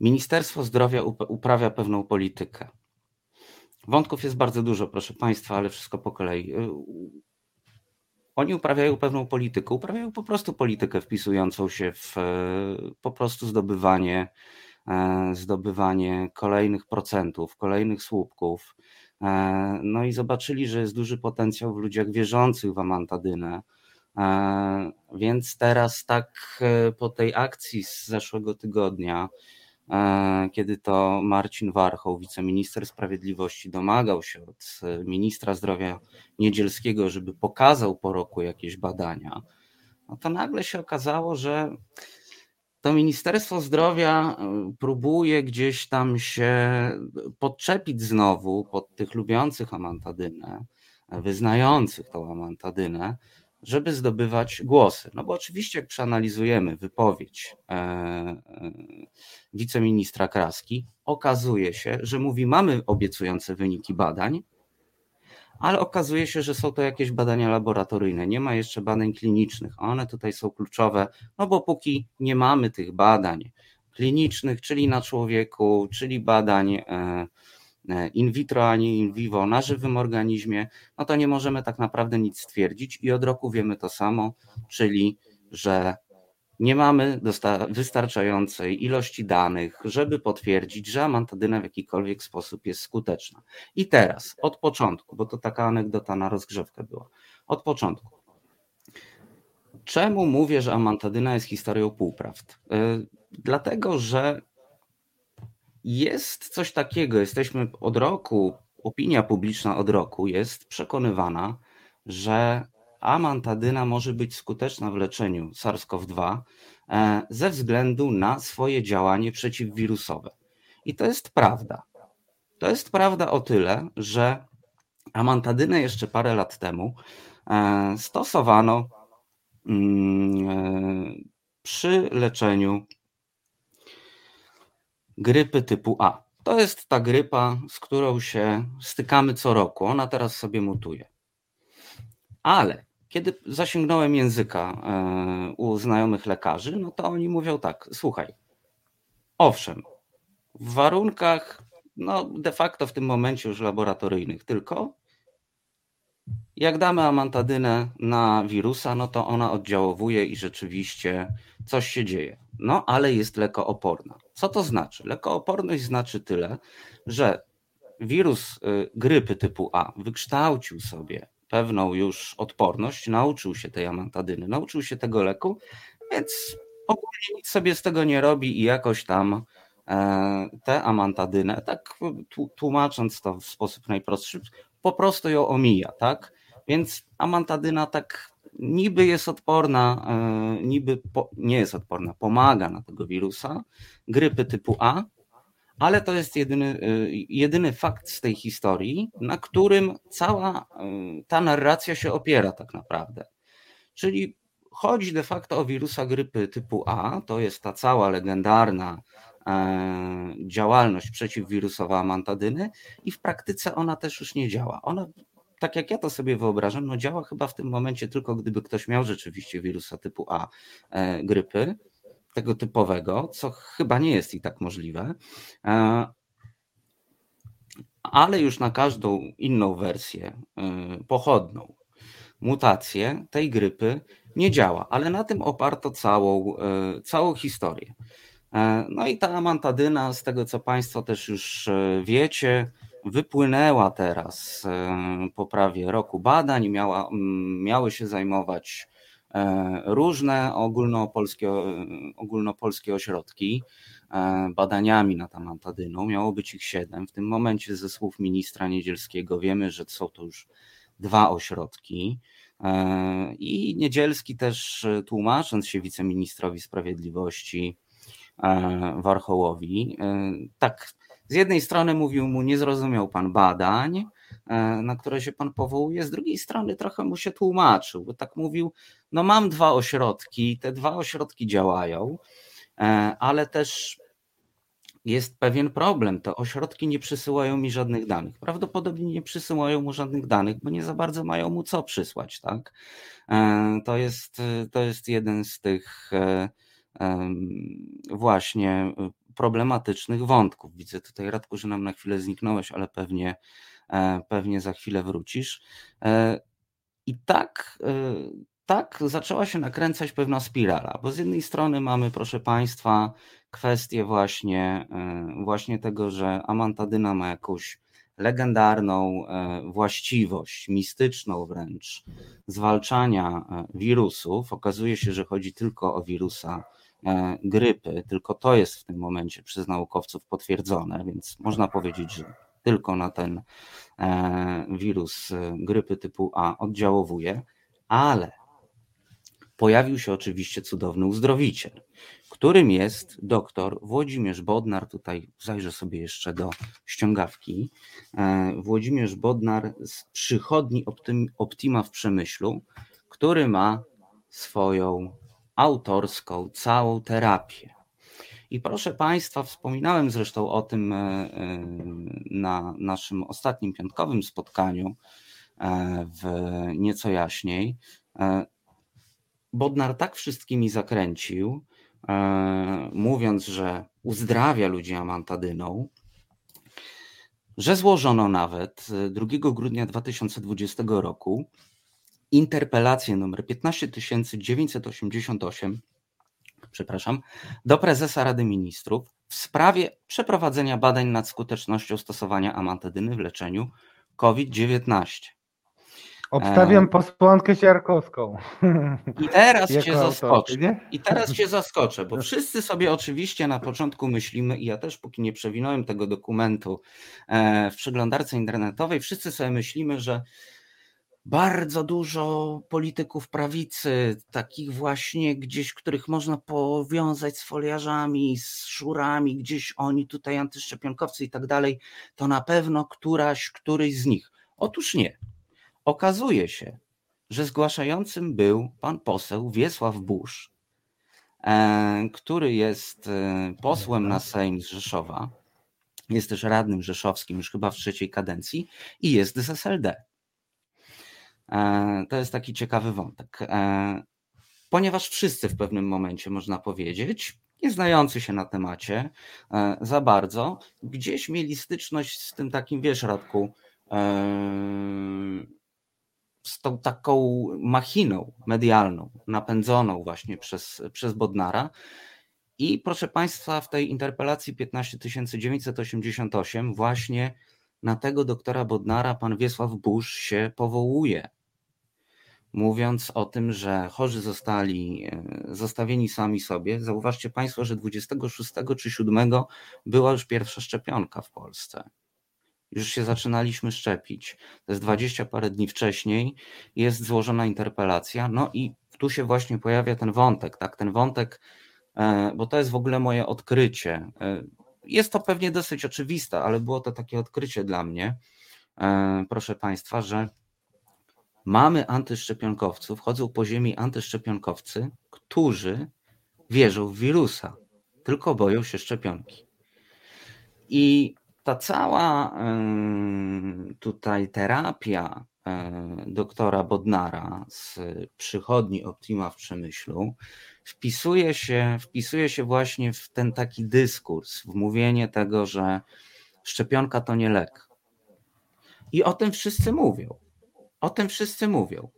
Ministerstwo Zdrowia uprawia pewną politykę. Wątków jest bardzo dużo, proszę Państwa, ale wszystko po kolei. Y, oni uprawiają pewną politykę, uprawiają po prostu politykę wpisującą się w e, po prostu zdobywanie, e, zdobywanie kolejnych procentów, kolejnych słupków. E, no i zobaczyli, że jest duży potencjał w ludziach wierzących w amantadynę. Więc teraz tak po tej akcji z zeszłego tygodnia, E, kiedy to Marcin Warchoł, wiceminister sprawiedliwości, domagał się od e, ministra zdrowia Niedzielskiego, żeby pokazał po roku jakieś badania, no to nagle się okazało, że to Ministerstwo Zdrowia e, próbuje gdzieś tam się podczepić znowu pod tych lubiących amantadynę, wyznających tą amantadynę, żeby zdobywać głosy. No bo oczywiście, jak przeanalizujemy wypowiedź e, e, wiceministra Kraski, okazuje się, że mówi: Mamy obiecujące wyniki badań, ale okazuje się, że są to jakieś badania laboratoryjne, nie ma jeszcze badań klinicznych. One tutaj są kluczowe, no bo póki nie mamy tych badań klinicznych, czyli na człowieku, czyli badań E, in vitro, ani in vivo na żywym organizmie, no to nie możemy tak naprawdę nic stwierdzić i od roku wiemy to samo, czyli że nie mamy wystarczającej ilości danych, żeby potwierdzić, że amantadyna w jakikolwiek sposób jest skuteczna. I teraz, od początku, bo to taka anegdota na rozgrzewkę była, od początku. Czemu mówię, że amantadyna jest historią półprawd? Y, dlatego, że jest coś takiego, jesteśmy od roku, opinia publiczna od roku jest przekonywana, że amantadyna może być skuteczna w leczeniu SARS-CoV-2 e, ze względu na swoje działanie przeciwwirusowe. I to jest prawda. To jest prawda o tyle, że amantadynę jeszcze parę lat temu e, stosowano mm, e, przy leczeniu grypy typu A. To jest ta grypa, z którą się stykamy co roku. Ona teraz sobie mutuje. Ale kiedy zasięgnąłem języka e, u znajomych lekarzy, no to oni mówią tak: słuchaj, owszem, w warunkach, no de facto w tym momencie już laboratoryjnych tylko, jak damy amantadynę na wirusa, no to ona oddziałowuje i rzeczywiście coś się dzieje. No ale jest lekooporna. Co to znaczy? Lekooporność znaczy tyle, że wirus y, grypy typu A wykształcił sobie pewną już odporność, nauczył się tej amantadyny, nauczył się tego leku, więc ogólnie nic sobie z tego nie robi i jakoś tam e, tę amantadynę, tak tłumacząc to w sposób najprostszy, po prostu ją omija, tak? Więc amantadyna tak niby jest odporna, e, niby po, nie jest odporna, pomaga na tego wirusa, grypy typu A, ale to jest jedyny, y, jedyny fakt z tej historii, na którym cała y, ta narracja się opiera tak naprawdę. Czyli chodzi de facto o wirusa grypy typu A, to jest ta cała legendarna e, działalność przeciwwirusowa amantadyny i w praktyce ona też już nie działa. Ona, tak jak ja to sobie wyobrażam, no działa chyba w tym momencie tylko gdyby ktoś miał rzeczywiście wirusa typu A e, grypy, tego typowego, co chyba nie jest i tak możliwe, e, ale już na każdą inną wersję e, pochodną, mutację tej grypy nie działa, ale na tym oparto całą, e, całą historię. No i ta amantadyna, z tego co Państwo też już wiecie, wypłynęła teraz po prawie roku badań, miała, miały się zajmować E, różne ogólnopolskie, ogólnopolskie ośrodki e, badaniami nad amantadyną. Miało być ich siedem. W tym momencie ze słów ministra Niedzielskiego wiemy, że są to już dwa ośrodki. E, I Niedzielski też tłumacząc się wiceministrowi sprawiedliwości Warchołowi, tak z jednej strony mówił mu, nie zrozumiał pan badań, E, na które się pan powołuje. Z drugiej strony trochę mu się tłumaczył, bo tak mówił, no mam dwa ośrodki, te dwa ośrodki działają, e, ale też jest pewien problem. Te ośrodki nie przysyłają mi żadnych danych. Prawdopodobnie nie przysyłają mu żadnych danych, bo nie za bardzo mają mu co przysłać. Tak? E, to, jest, to jest jeden z tych właśnie problematycznych wątków. Widzę tutaj, Radku, że nam na chwilę zniknąłeś, ale pewnie E, pewnie za chwilę wrócisz. E, I tak, e, tak zaczęła się nakręcać pewna spirala, bo z jednej strony mamy, proszę Państwa, kwestię właśnie, właśnie tego, że amantadyna ma jakąś legendarną właściwość, mistyczną wręcz, zwalczania wirusów. Okazuje się, że chodzi tylko o wirusa grypy, tylko to jest w tym momencie przez naukowców potwierdzone, więc można powiedzieć, że tylko na ten e, wirus e, grypy typu A oddziałowuje, ale pojawił się oczywiście cudowny uzdrowiciel, którym jest doktor Włodzimierz Bodnar. Tutaj zajrzę sobie jeszcze do ściągawki. E, Włodzimierz Bodnar z przychodni Optima w Przemyślu, który ma swoją autorską całą terapię. I proszę Państwa, wspominałem zresztą o tym e, e, na naszym ostatnim piątkowym spotkaniu e, w nieco jaśniej. Bodnar tak wszystkimi zakręcił, mówiąc, że uzdrawia ludzi amantadyną, że złożono nawet 2 grudnia 2020 roku interpelację numer 15988 przepraszam, do prezesa Rady Ministrów w sprawie przeprowadzenia badań nad skutecznością stosowania amantadyny w leczeniu COVID-19. Obstawiam e... posłankę Siarkowską. I teraz cię zaskoczę. I teraz cię zaskoczę, bo wszyscy sobie oczywiście na początku myślimy, i ja też póki nie przewinąłem tego dokumentu e, w przeglądarce internetowej, wszyscy sobie myślimy, że bardzo dużo polityków prawicy, takich właśnie gdzieś, których można powiązać z foliarzami, z szurami, gdzieś oni tutaj antyszczepionkowcy i tak dalej, to na pewno któraś, któryś z nich. Otóż nie. Okazuje się, że zgłaszającym był pan poseł Wiesław Busz, e, który jest e, posłem na Sejm z Rzeszowa, jest też radnym rzeszowskim już chyba w trzeciej kadencji i jest z SLD. E, to jest taki ciekawy wątek. E, ponieważ wszyscy w pewnym momencie, można powiedzieć, nie znający się na temacie e, za bardzo, gdzieś mieli styczność z tym takim, wiesz, Radku, z tą taką machiną medialną, napędzoną właśnie przez, przez Bodnara. I proszę Państwa, w tej interpelacji 15988 właśnie na tego doktora Bodnara pan Wiesław Busz się powołuje mówiąc o tym, że chorzy zostali e, zostawieni sami sobie. Zauważcie Państwo, że 26 czy 7 była już pierwsza szczepionka w Polsce. Już się zaczynaliśmy szczepić. To jest 20 parę dni wcześniej, jest złożona interpelacja, no i tu się właśnie pojawia ten wątek, tak? Ten wątek, e, bo to jest w ogóle moje odkrycie. E, jest to pewnie dosyć oczywiste, ale było to takie odkrycie dla mnie, proszę Państwa, że Mamy antyszczepionkowców, chodzą po ziemi antyszczepionkowcy, którzy wierzą w wirusa, tylko boją się szczepionki. I ta cała tutaj terapia doktora Bodnara z przychodni Optima w Przemyślu wpisuje się, wpisuje się właśnie w ten taki dyskurs, w mówienie tego, że szczepionka to nie lek. I o tym wszyscy mówią. O tym wszyscy mówią.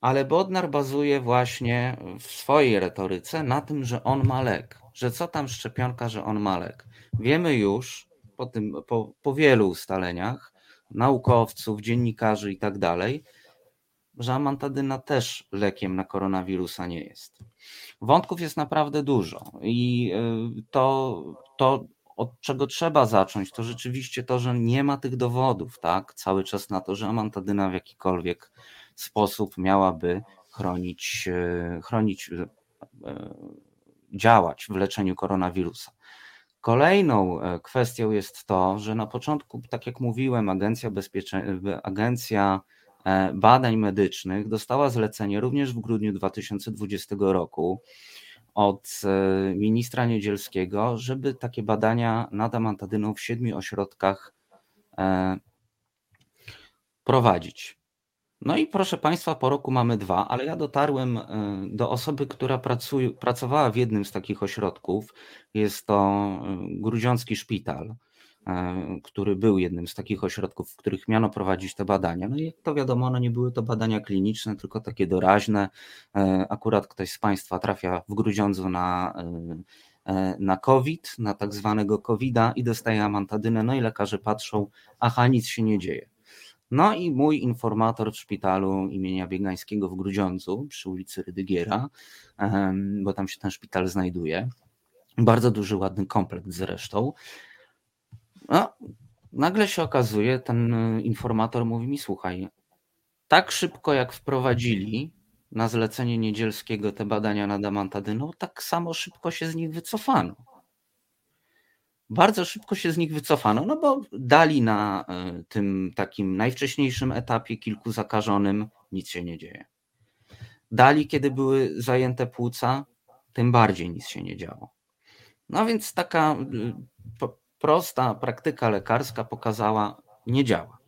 Ale Bodnar bazuje właśnie w swojej retoryce na tym, że on ma lek. Że co tam szczepionka, że on ma lek. Wiemy już po, tym, po, po wielu ustaleniach naukowców, dziennikarzy i tak dalej, że amantadyna też lekiem na koronawirusa nie jest. Wątków jest naprawdę dużo i y, to, to od czego trzeba zacząć, to rzeczywiście to, że nie ma tych dowodów, tak, cały czas na to, że amantadyna w jakikolwiek sposób miałaby chronić, e, chronić, e, działać w leczeniu koronawirusa. Kolejną e, kwestią jest to, że na początku, tak jak mówiłem, Agencja, Bezpiecze... Agencja Badań Medycznych dostała zlecenie również w grudniu 2020 roku od e, ministra Niedzielskiego, żeby takie badania nad amantadyną w siedmiu ośrodkach e, prowadzić. No i proszę Państwa, po roku mamy dwa, ale ja dotarłem e, do osoby, która pracuje, pracowała w jednym z takich ośrodków. Jest to Grudziącki Szpital. E, który był jednym z takich ośrodków, w których miano prowadzić te badania. No i jak to wiadomo, no nie były to badania kliniczne, tylko takie doraźne. E, akurat ktoś z Państwa trafia w Grudziądzu na, e, na COVID, na tak zwanego COVID-a i dostaje amantadynę, no i lekarze patrzą, aha, nic się nie dzieje. No i mój informator w szpitalu imienia Biegańskiego w Grudziądzu przy ulicy Rydygiera, bo tam się ten szpital znajduje, bardzo duży, ładny kompleks zresztą, no, nagle się okazuje, ten y, informator mówi mi: Słuchaj, tak szybko jak wprowadzili na zlecenie niedzielskiego te badania nad amantadyną, tak samo szybko się z nich wycofano. Bardzo szybko się z nich wycofano, no bo dali na y, tym takim najwcześniejszym etapie kilku zakażonym, nic się nie dzieje. Dali, kiedy były zajęte płuca, tym bardziej nic się nie działo. No więc taka y, prosta praktyka lekarska pokazała, nie działa.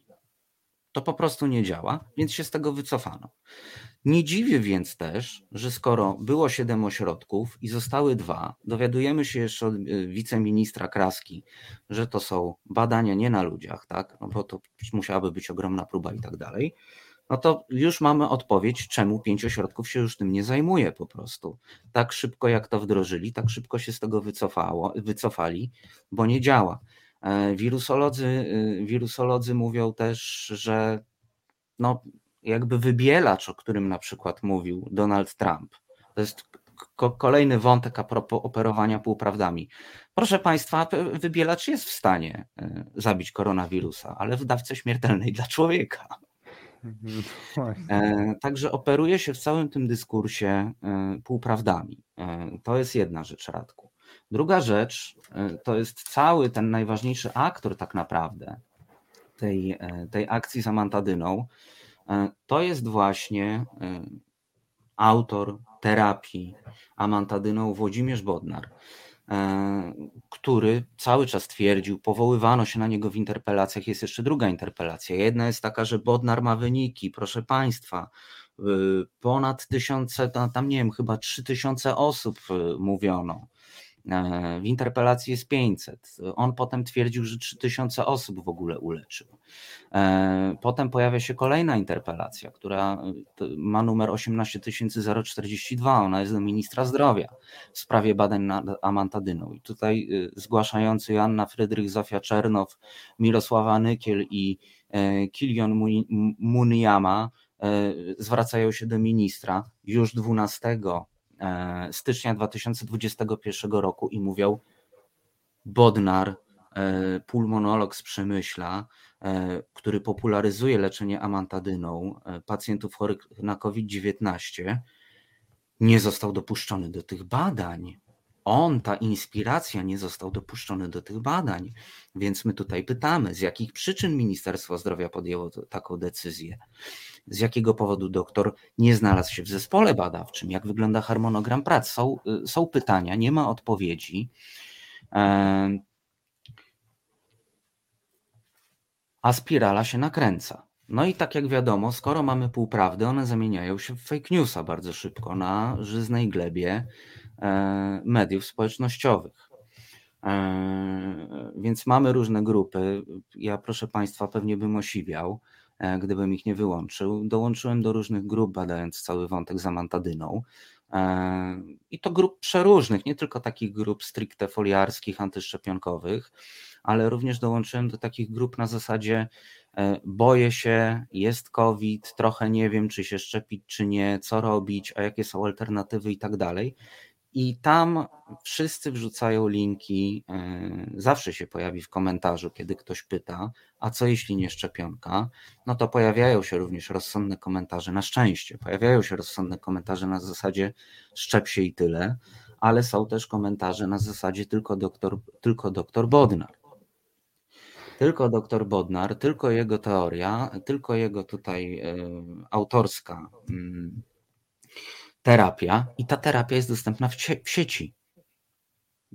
To po prostu nie działa, więc się z tego wycofano. Nie dziwię więc też, że skoro było siedem ośrodków i zostały dwa, dowiadujemy się jeszcze od y, wiceministra Kraski, że to są badania nie na ludziach, tak? No bo to musiałaby być ogromna próba i tak dalej. No to już mamy odpowiedź, czemu pięć ośrodków się już tym nie zajmuje po prostu. Tak szybko jak to wdrożyli, tak szybko się z tego wycofało, wycofali, bo nie działa. E, wirusolodzy, y, wirusolodzy mówią też, że no, jakby wybielacz, o którym na przykład mówił Donald Trump, to jest kolejny wątek a propos operowania półprawdami. Proszę Państwa, wybielacz jest w stanie e, zabić koronawirusa, ale w dawce śmiertelnej dla człowieka. E, także operuje się w całym tym dyskursie e, półprawdami. To jest jedna rzecz, Radku. Druga rzecz to jest cały ten najważniejszy aktor tak naprawdę tej, tej akcji z amantadyną. To jest właśnie autor terapii amantadyną Włodzimierz Bodnar, e, który cały czas twierdził, powoływano się na niego w interpelacjach, jest jeszcze druga interpelacja. Jedna jest taka, że Bodnar ma wyniki, proszę Państwa, ponad tysiące, tam nie wiem, chyba trzy tysiące osób e, mówiono. E, w interpelacji jest 500. On potem twierdził, że 3000 osób w ogóle uleczył. E, potem pojawia się kolejna interpelacja, która e, ma numer 18042. Ona jest do ministra zdrowia w sprawie badań nad amantadyną. I tutaj zgłaszający Joanna Frydrych, Zofia Czernow, Mirosława Nykiel i Kilion Muniyama zwracają się do ministra już 12 E, stycznia 2021 roku i mówią Bodnar, e, pulmonolog z Przemyśla, e, który popularyzuje leczenie amantadyną pacjentów chorych na COVID-19, nie został dopuszczony do tych badań. On, ta inspiracja, nie został dopuszczony do tych badań. Więc my tutaj pytamy, z jakich przyczyn Ministerstwo Zdrowia podjęło taką decyzję z jakiego powodu doktor nie znalazł się w zespole badawczym, jak wygląda harmonogram prac. Są, y, są pytania, nie ma odpowiedzi. A spirala się nakręca. No i tak jak wiadomo, skoro mamy półprawdy, one zamieniają się w fake newsa bardzo szybko na żyznej glebie e, mediów społecznościowych. E, więc mamy różne grupy. Ja, proszę Państwa, pewnie bym osiwiał. E, gdybym ich nie wyłączył. Dołączyłem do różnych grup, badając cały wątek z amantadyną. E, I to grup przeróżnych, nie tylko takich grup stricte foliarskich, antyszczepionkowych, ale również dołączyłem do takich grup na zasadzie e, boję się, jest COVID, trochę nie wiem, czy się szczepić, czy nie, co robić, a jakie są alternatywy i tak dalej. I tam wszyscy wrzucają linki. E, zawsze się pojawi w komentarzu, kiedy ktoś pyta, a co jeśli nie szczepionka? No to pojawiają się również rozsądne komentarze, na szczęście, pojawiają się rozsądne komentarze na zasadzie szczep się i tyle, ale są też komentarze na zasadzie tylko doktor, tylko doktor Bodnar. Tylko doktor Bodnar, tylko jego teoria, tylko jego tutaj y, autorska. Y, terapia i ta terapia jest dostępna w, w sieci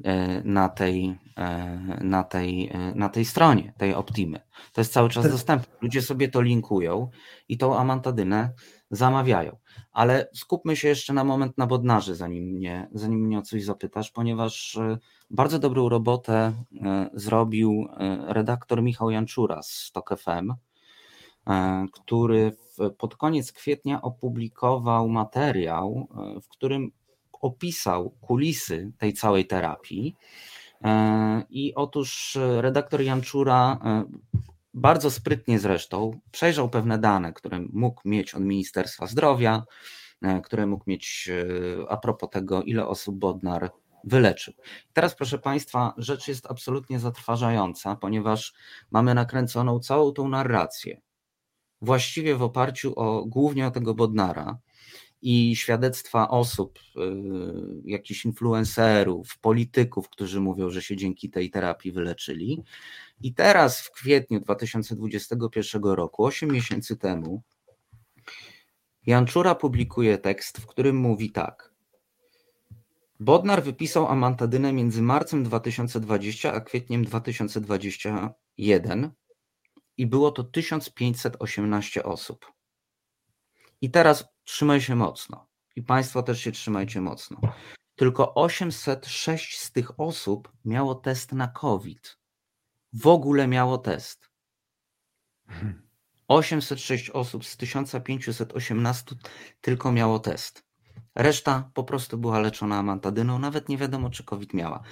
e, na tej, e, na, tej, e, na tej stronie, tej Optimy. To jest cały czas dostępne. Ludzie sobie to linkują i tą amantadynę zamawiają. Ale skupmy się jeszcze na moment na Bodnarzy, zanim mnie, zanim mnie o coś zapytasz, ponieważ bardzo dobrą robotę zrobił redaktor Michał Janczura z TOK FM, który pod koniec kwietnia opublikował materiał, e, w którym opisał kulisy tej całej terapii. E, I otóż redaktor Janczura e, bardzo sprytnie zresztą przejrzał pewne dane, które mógł mieć od Ministerstwa Zdrowia, które mógł mieć a propos tego, ile osób Bodnar wyleczył. Teraz, proszę Państwa, rzecz jest absolutnie zatrważająca, ponieważ mamy nakręconą całą tą narrację właściwie w oparciu o głównie o tego Bodnara i świadectwa osób, y, jakichś influencerów, polityków, którzy mówią, że się dzięki tej terapii wyleczyli. I teraz w kwietniu 2021 roku, 8 miesięcy temu, Janczura publikuje tekst, w którym mówi tak. Bodnar wypisał amantadynę między marcem 2020 a kwietniem 2021 i było to 1518 osób. I teraz trzymaj się mocno. I Państwo też się trzymajcie mocno. Tylko 806 z tych osób miało test na COVID. W ogóle miało test. 806 osób z 1518 tylko miało test. Reszta po prostu była leczona amantadyną, nawet nie wiadomo, czy COVID miała.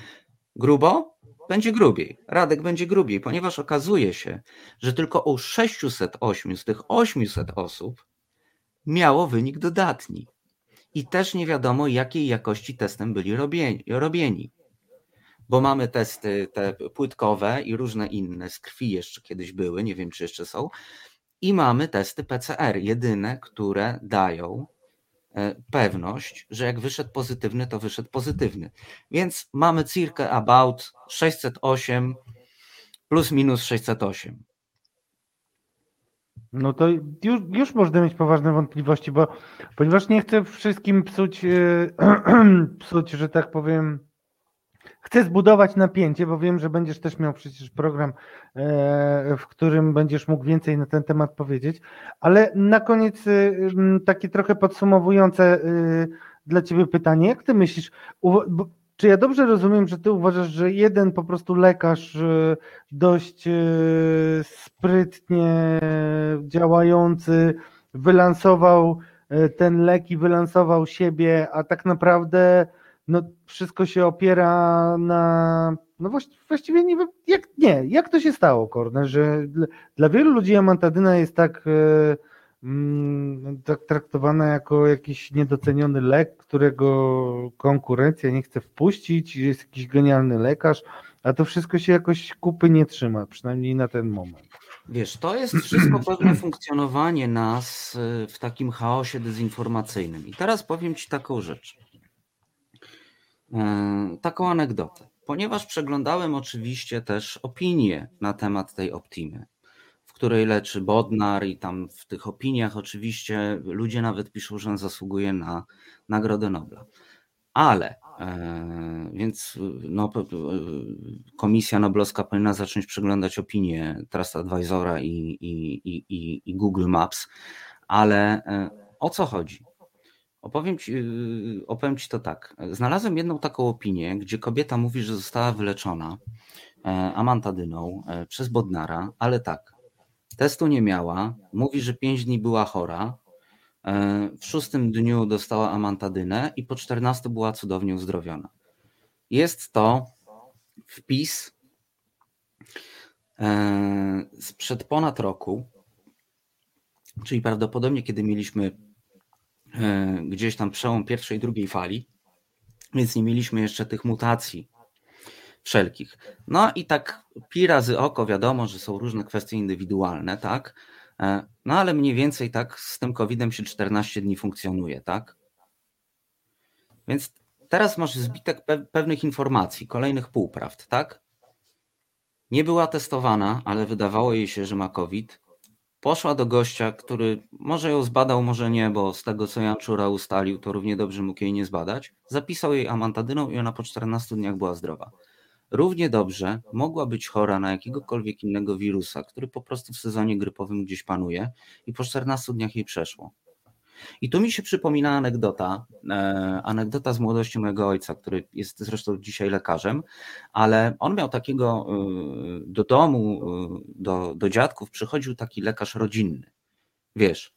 Grubo? Będzie grubiej. Radek będzie grubiej, ponieważ okazuje się, że tylko u 608 z tych 800 osób miało wynik dodatni. I też nie wiadomo, jakiej jakości testem byli robieni. robieni. Bo mamy testy te płytkowe i różne inne, z krwi jeszcze kiedyś były, nie wiem czy jeszcze są. I mamy testy PCR, jedyne, które dają pewność, że jak wyszedł pozytywny, to wyszedł pozytywny. Więc mamy circa about 608 plus minus 608. No to już, już można mieć poważne wątpliwości, bo ponieważ nie chcę wszystkim psuć, yy, psuć, że tak powiem, chcę zbudować napięcie, bo wiem, że będziesz też miał przecież program, yy, w którym będziesz mógł więcej na ten temat powiedzieć, ale na koniec yy, takie trochę podsumowujące dla Ciebie pytanie, jak Ty myślisz, czy ja dobrze rozumiem, że ty uważasz, że jeden po prostu lekarz e, dość e, sprytnie działający wylansował e, ten lek i wylansował siebie, a tak naprawdę no, wszystko się opiera na. No właściwie nie wiem, jak nie, jak to się stało, Korne, że dla wielu ludzi amantadyna jest tak Mm, tak traktowana jako jakiś niedoceniony lek, którego konkurencja nie chce wpuścić, jest jakiś genialny lekarz, a to wszystko się jakoś kupy nie trzyma, przynajmniej na ten moment. Wiesz, to jest wszystko pewne funkcjonowanie nas y, w takim chaosie dezinformacyjnym. I teraz powiem Ci taką rzecz. E, taką anegdotę. Ponieważ przeglądałem oczywiście też opinie na temat tej Optimy której leczy Bodnar i tam w tych opiniach oczywiście ludzie nawet piszą, że on zasługuje na Nagrodę Nobla. Ale e, więc no, Komisja Noblowska powinna zacząć przeglądać opinie Trust Advisora i, i, i, i Google Maps, ale e, o co chodzi? Opowiem ci, opowiem ci to tak. Znalazłem jedną taką opinię, gdzie kobieta mówi, że została wyleczona e, amantadyną przez Bodnara, ale tak, Testu nie miała. Mówi, że pięć dni była chora. E, w szóstym dniu dostała amantadynę i po 14 była cudownie uzdrowiona. Jest to wpis e, sprzed ponad roku, czyli prawdopodobnie kiedy mieliśmy e, gdzieś tam przełom pierwszej i drugiej fali, więc nie mieliśmy jeszcze tych mutacji wszelkich. No i tak pi razy oko, wiadomo, że są różne kwestie indywidualne, tak? E, no ale mniej więcej tak z tym COVID-em się 14 dni funkcjonuje, tak? Więc teraz masz zbitek pe pewnych informacji, kolejnych półprawd, tak? Nie była testowana, ale wydawało jej się, że ma COVID. Poszła do gościa, który może ją zbadał, może nie, bo z tego co Jan Czura ustalił, to równie dobrze mógł jej nie zbadać. Zapisał jej amantadyną i ona po 14 dniach była zdrowa. Równie dobrze mogła być chora na jakiegokolwiek innego wirusa, który po prostu w sezonie grypowym gdzieś panuje i po 14 dniach jej przeszło. I tu mi się przypomina anegdota, e, anegdota z młodości mojego ojca, który jest zresztą dzisiaj lekarzem, ale on miał takiego e, do domu, e, do, do dziadków przychodził taki lekarz rodzinny. Wiesz,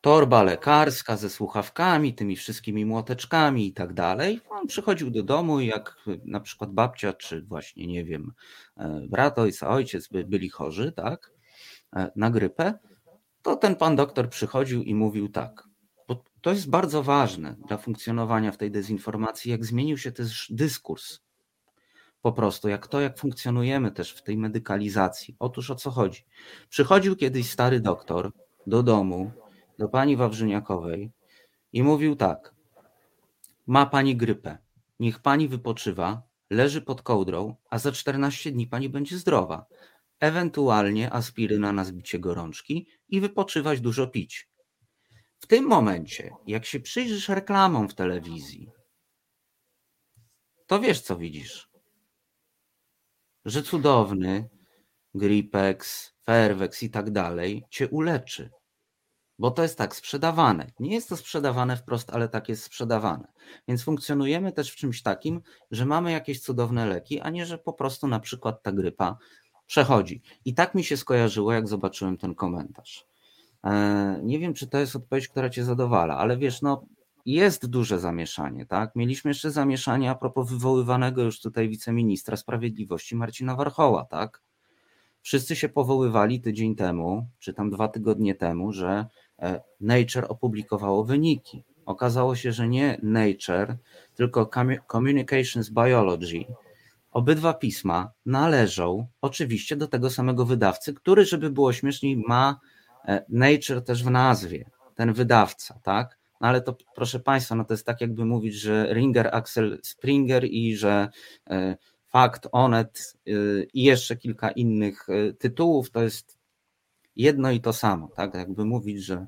torba lekarska ze słuchawkami, tymi wszystkimi młoteczkami i tak dalej. On przychodził do domu jak na przykład babcia, czy właśnie, nie wiem, brat ojca, ojciec by, byli chorzy, tak, na grypę, to ten pan doktor przychodził i mówił tak, bo to jest bardzo ważne dla funkcjonowania w tej dezinformacji, jak zmienił się też dyskurs. Po prostu, jak to, jak funkcjonujemy też w tej medykalizacji. Otóż o co chodzi? Przychodził kiedyś stary doktor do domu, do pani Wawrzyniakowej i mówił tak: Ma pani grypę, niech pani wypoczywa, leży pod kołdrą, a za 14 dni pani będzie zdrowa. Ewentualnie aspiryna na zbicie gorączki i wypoczywać dużo pić. W tym momencie, jak się przyjrzysz reklamom w telewizji, to wiesz, co widzisz. Że cudowny Gripex, Fairvex i tak dalej cię uleczy. Bo to jest tak sprzedawane. Nie jest to sprzedawane wprost, ale tak jest sprzedawane. Więc funkcjonujemy też w czymś takim, że mamy jakieś cudowne leki, a nie, że po prostu na przykład ta grypa Przechodzi. I tak mi się skojarzyło, jak zobaczyłem ten komentarz. E, nie wiem, czy to jest odpowiedź, która cię zadowala, ale wiesz, no jest duże zamieszanie, tak? Mieliśmy jeszcze zamieszanie a propos wywoływanego już tutaj wiceministra sprawiedliwości Marcina Warchoła, tak? Wszyscy się powoływali tydzień temu, czy tam dwa tygodnie temu, że e, Nature opublikowało wyniki. Okazało się, że nie Nature, tylko Communications Biology. Obydwa pisma należą oczywiście do tego samego wydawcy, który, żeby było śmieszniej, ma e, Nature też w nazwie, ten wydawca, tak? No ale to proszę Państwa, no to jest tak jakby mówić, że Ringer, Axel Springer i że e, Fakt, Onet y, i jeszcze kilka innych tytułów to jest jedno i to samo, tak? Jakby mówić, że,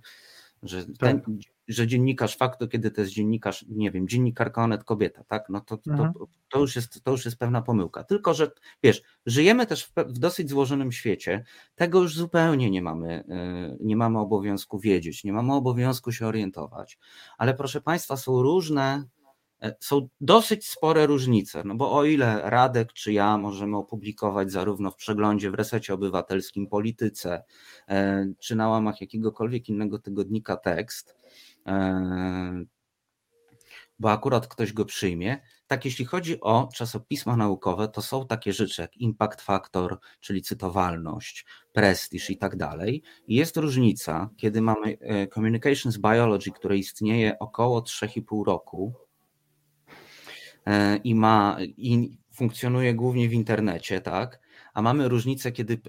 że ten, tak że dziennikarz faktu, kiedy to jest dziennikarz, nie wiem, dziennikarka Onet kobieta, tak? No to, to, mhm. to, już jest, to już jest pewna pomyłka. Tylko, że wiesz, żyjemy też w, w dosyć złożonym świecie, tego już zupełnie nie mamy, y, nie mamy obowiązku wiedzieć, nie mamy obowiązku się orientować, ale proszę Państwa, są różne są dosyć spore różnice, no bo o ile Radek czy ja możemy opublikować zarówno w przeglądzie w Resecie Obywatelskim Polityce, e, czy na łamach jakiegokolwiek innego tygodnika tekst, e, bo akurat ktoś go przyjmie, tak jeśli chodzi o czasopisma naukowe, to są takie rzeczy jak impact factor, czyli cytowalność, prestiż i tak dalej. Jest różnica, kiedy mamy Communications Biology, które istnieje około 3,5 roku, E, i ma i funkcjonuje głównie w internecie, tak? A mamy różnicę, kiedy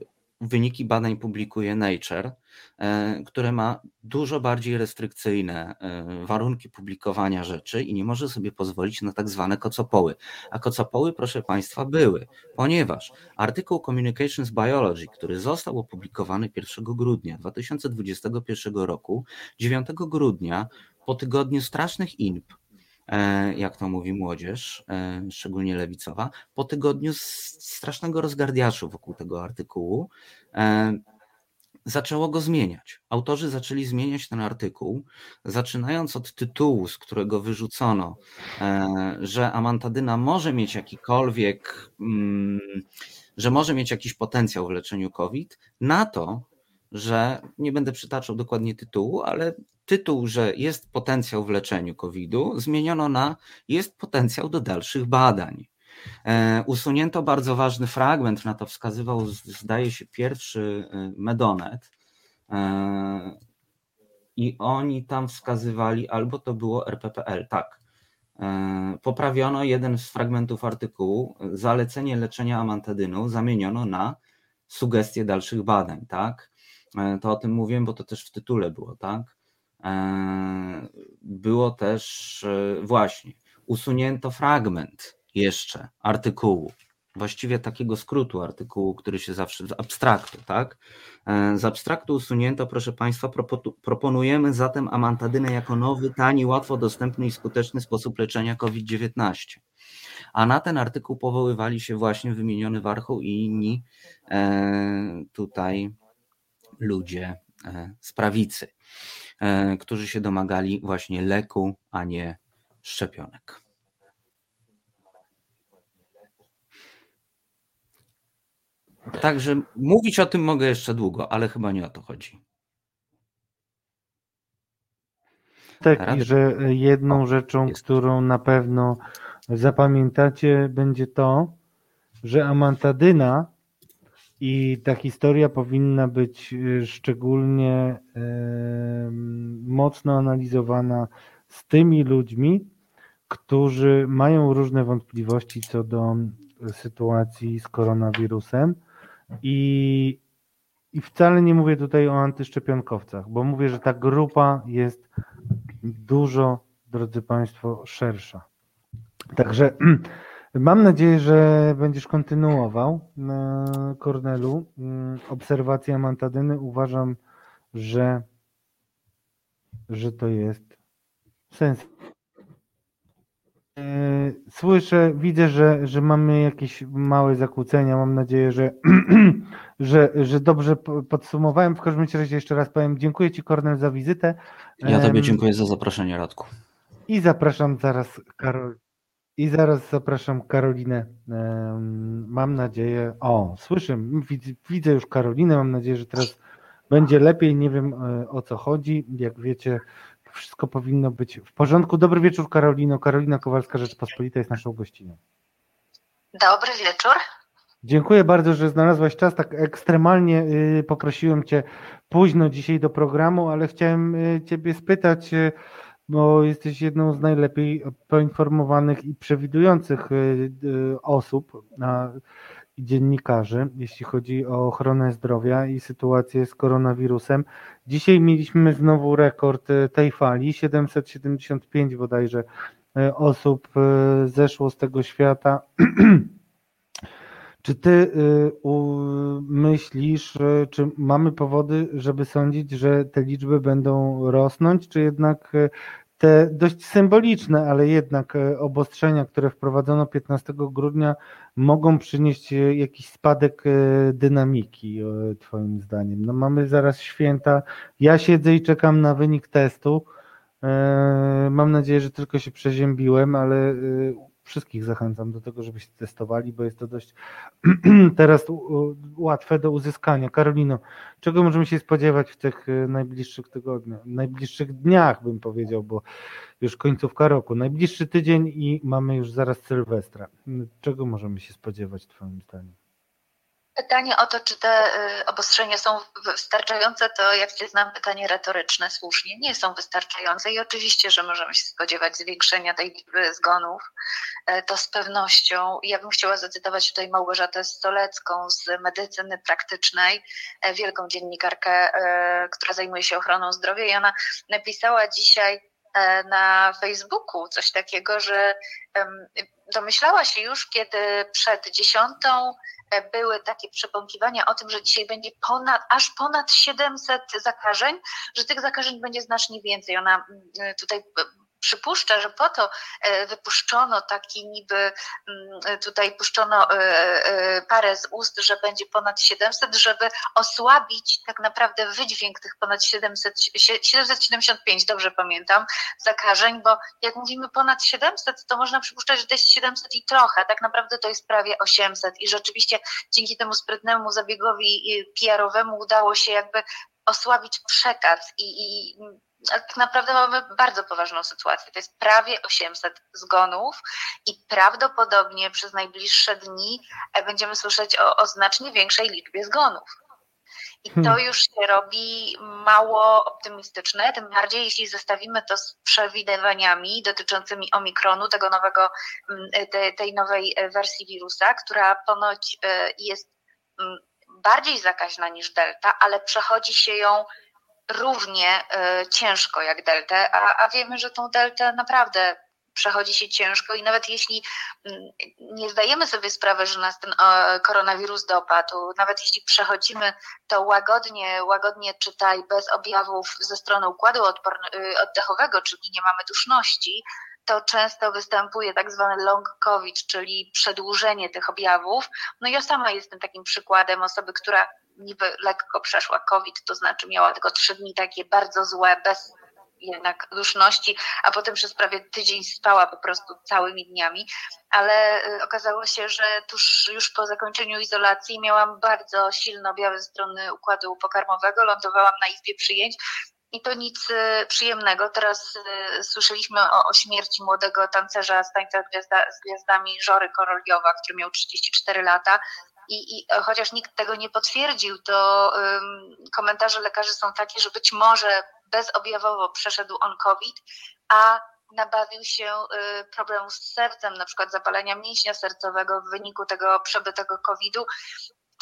wyniki badań publikuje Nature, e, które ma dużo bardziej restrykcyjne e, warunki publikowania rzeczy i nie może sobie pozwolić na tak zwane kocopoły. A kocopoły, proszę Państwa, były, ponieważ artykuł Communications Biology, który został opublikowany 1 grudnia 2021 roku, 9 grudnia, po tygodniu strasznych inp, E, jak to mówi młodzież, e, szczególnie lewicowa, po tygodniu strasznego rozgardiaszu wokół tego artykułu, e, zaczęło go zmieniać. Autorzy zaczęli zmieniać ten artykuł, zaczynając od tytułu, z którego wyrzucono, że amantadyna może mieć jakikolwiek, mm, że może mieć jakiś potencjał w leczeniu COVID, na to, że nie będę przytaczał dokładnie tytułu, ale tytuł, że jest potencjał w leczeniu COVID-u, zmieniono na jest potencjał do dalszych badań. E, usunięto bardzo ważny fragment, na to wskazywał, zdaje się, pierwszy e, Medonet. E, I oni tam wskazywali, albo to było RPPL, tak. Poprawiono jeden z fragmentów artykułu, zalecenie leczenia amantadyną zamieniono na sugestie dalszych badań, tak. To o tym mówiłem, bo to też w tytule było, tak. E, było też e, właśnie usunięto fragment jeszcze artykułu, właściwie takiego skrótu artykułu, który się zawsze z abstraktu, tak? E, z abstraktu usunięto, proszę Państwa, proponujemy zatem amantadynę jako nowy, tani, łatwo dostępny i skuteczny sposób leczenia COVID-19. A na ten artykuł powoływali się właśnie wymieniony Warchoł i inni tutaj ludzie z prawicy. E, którzy się domagali właśnie leku, a nie szczepionek. Także mówić o tym mogę jeszcze długo, ale chyba nie o to chodzi. Tak, i że jedną o, rzeczą, jest. którą na pewno zapamiętacie, będzie to, że amantadyna i ta historia powinna być y, szczególnie mocno analizowana z tymi ludźmi, którzy mają różne wątpliwości co do sytuacji z koronawirusem i, i wcale nie mówię tutaj o antyszczepionkowcach, bo mówię, że ta grupa jest dużo, drodzy Państwo, szersza. Także Mam nadzieję, że będziesz kontynuował na Kornelu mm, obserwację Amantadyny. Uważam, że, że to jest sens. E, słyszę, widzę, że, że mamy jakieś małe zakłócenia. Mam nadzieję, że, że, że dobrze podsumowałem. W każdym razie jeszcze raz powiem dziękuję Ci Kornel za wizytę. Ja Tobie dziękuję za zaproszenie Radku. I zapraszam zaraz Karol. I zaraz zapraszam Karolinę. Mam nadzieję. O, słyszę, widzę już Karolinę. Mam nadzieję, że teraz będzie lepiej. Nie wiem e, o co chodzi. Jak wiecie, wszystko powinno być w porządku. Dobry wieczór, Karolino. Karolina Kowalska, Rzeczpospolita jest naszą gościną. Dobry wieczór. Dziękuję bardzo, że znalazłaś czas. Tak ekstremalnie y, poprosiłem Cię późno dzisiaj do programu, ale chciałem y, Ciebie spytać, y, bo jesteś jedną z najlepiej poinformowanych i przewidujących osób i dziennikarzy, jeśli chodzi o ochronę zdrowia i sytuację z koronawirusem. Dzisiaj mieliśmy znowu rekord tej fali, 775 bodajże osób zeszło z tego świata. Czy ty y, myślisz, czy mamy powody, żeby sądzić, że te liczby będą rosnąć, czy jednak y, te dość symboliczne, ale jednak y, obostrzenia, które wprowadzono 15 grudnia, mogą przynieść jakiś spadek dynamiki, Twoim zdaniem? No mamy zaraz święta. Ja siedzę i czekam na wynik testu. Mam nadzieję, że tylko się przeziębiłem, ale wszystkich zachęcam do tego, żebyście testowali, bo jest to dość teraz łatwe do uzyskania. Karolino, czego możemy się spodziewać w tych y, najbliższych tygodniach, najbliższych dniach, bym powiedział, bo już końcówka roku, najbliższy tydzień i mamy już zaraz Sylwestra. Czego możemy się spodziewać, Twoim zdaniem? Pytanie o to, czy te y, obostrzenia są wystarczające, to jak się znam pytanie retoryczne, słusznie, nie są wystarczające i oczywiście, że możemy się spodziewać zwiększenia tej liczby zgonów, e, to z pewnością. Ja bym chciała zacytować tutaj Małgorzatę Stolecką z medycyny praktycznej, e, wielką dziennikarkę, e, która zajmuje się ochroną zdrowia i ona napisała dzisiaj na Facebooku coś takiego, że domyślała się już, kiedy przed dziesiątą były takie przebąkiwania o tym, że dzisiaj będzie ponad, aż ponad 700 zakażeń, że tych zakażeń będzie znacznie więcej. Ona mm, tutaj przypuszcza, że po to e, wypuszczono taki niby, mm, tutaj puszczono e, e, parę z ust, że będzie ponad 700, żeby osłabić tak naprawdę wydźwięk tych ponad 700, 775, dobrze pamiętam, zakażeń, bo jak mówimy ponad 700, to można przypuszczać, że to jest 700 i trochę, tak naprawdę to jest prawie 800 i rzeczywiście dzięki temu sprytnemu zabiegowi PR-owemu udało się jakby osłabić przekaz i, i tak naprawdę mamy bardzo poważną sytuację. To jest prawie 800 zgonów i prawdopodobnie przez najbliższe dni e, będziemy słyszeć o, o znacznie większej liczbie zgonów. I to hmm. już się robi mało optymistyczne, tym bardziej jeśli zestawimy to z przewidywaniami dotyczącymi omikronu, tego nowego, mm, te, tej nowej e, wersji wirusa, która ponoć e, jest mm, bardziej zakaźna niż delta, ale przechodzi się ją równie e, ciężko jak deltę, a, a wiemy, że tą deltę naprawdę przechodzi się ciężko i nawet jeśli mm, nie zdajemy sobie sprawy, że nas ten e, koronawirus dopadł, nawet jeśli przechodzimy to łagodnie, łagodnie czytaj, bez objawów ze strony układu e, oddechowego, czyli nie mamy duszności, to często występuje tak zwany long COVID, czyli przedłużenie tych objawów. No ja sama jestem takim przykładem osoby, która niby lekko przeszła COVID, to znaczy miała tylko trzy dni takie bardzo złe, bez jednak duszności, a potem przez prawie tydzień spała po prostu całymi dniami, ale y, okazało się, że tuż już po zakończeniu izolacji miałam bardzo silne objawy strony układu pokarmowego, lądowałam na izbie przyjęć i to nic y, przyjemnego. Teraz y, słyszeliśmy o, o śmierci młodego tancerza z tańca gwiazda, z gwiazdami Żory Koroliowa, który miał 34 lata. I, I, chociaż nikt tego nie potwierdził, to um, komentarze lekarzy są takie, że być może bezobjawowo przeszedł on COVID, a nabawił się y, problemu z sercem, na przykład zapalenia mięśnia sercowego w wyniku tego przebytego COVID-u